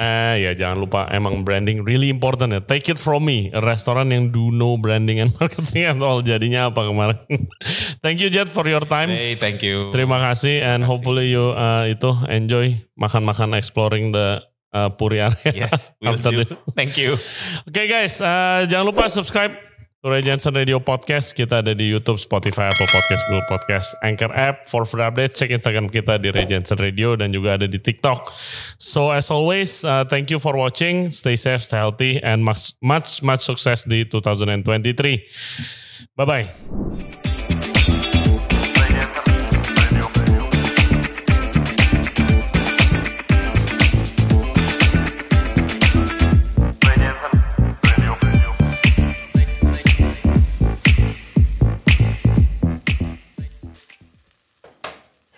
[SPEAKER 2] Eh ya jangan lupa emang branding really important ya. Take it from me, a restoran yang do no branding and marketing at all. Jadinya apa kemarin? Thank you Jet for your time.
[SPEAKER 1] Hey, thank you.
[SPEAKER 2] Terima kasih and
[SPEAKER 1] Terima kasih.
[SPEAKER 2] hopefully you uh, itu enjoy makan-makan exploring the uh, Puri area.
[SPEAKER 1] Yes, will
[SPEAKER 2] After
[SPEAKER 1] do.
[SPEAKER 2] this.
[SPEAKER 1] Thank you.
[SPEAKER 2] Oke guys, uh, jangan lupa subscribe Ray Jensen Radio Podcast. Kita ada di YouTube, Spotify, Apple Podcast, Google Podcast, Anchor App. For further update, cek Instagram kita di Ray Jensen Radio dan juga ada di TikTok. So as always, uh, thank you for watching. Stay safe, stay healthy, and much much much success di 2023. Bye bye.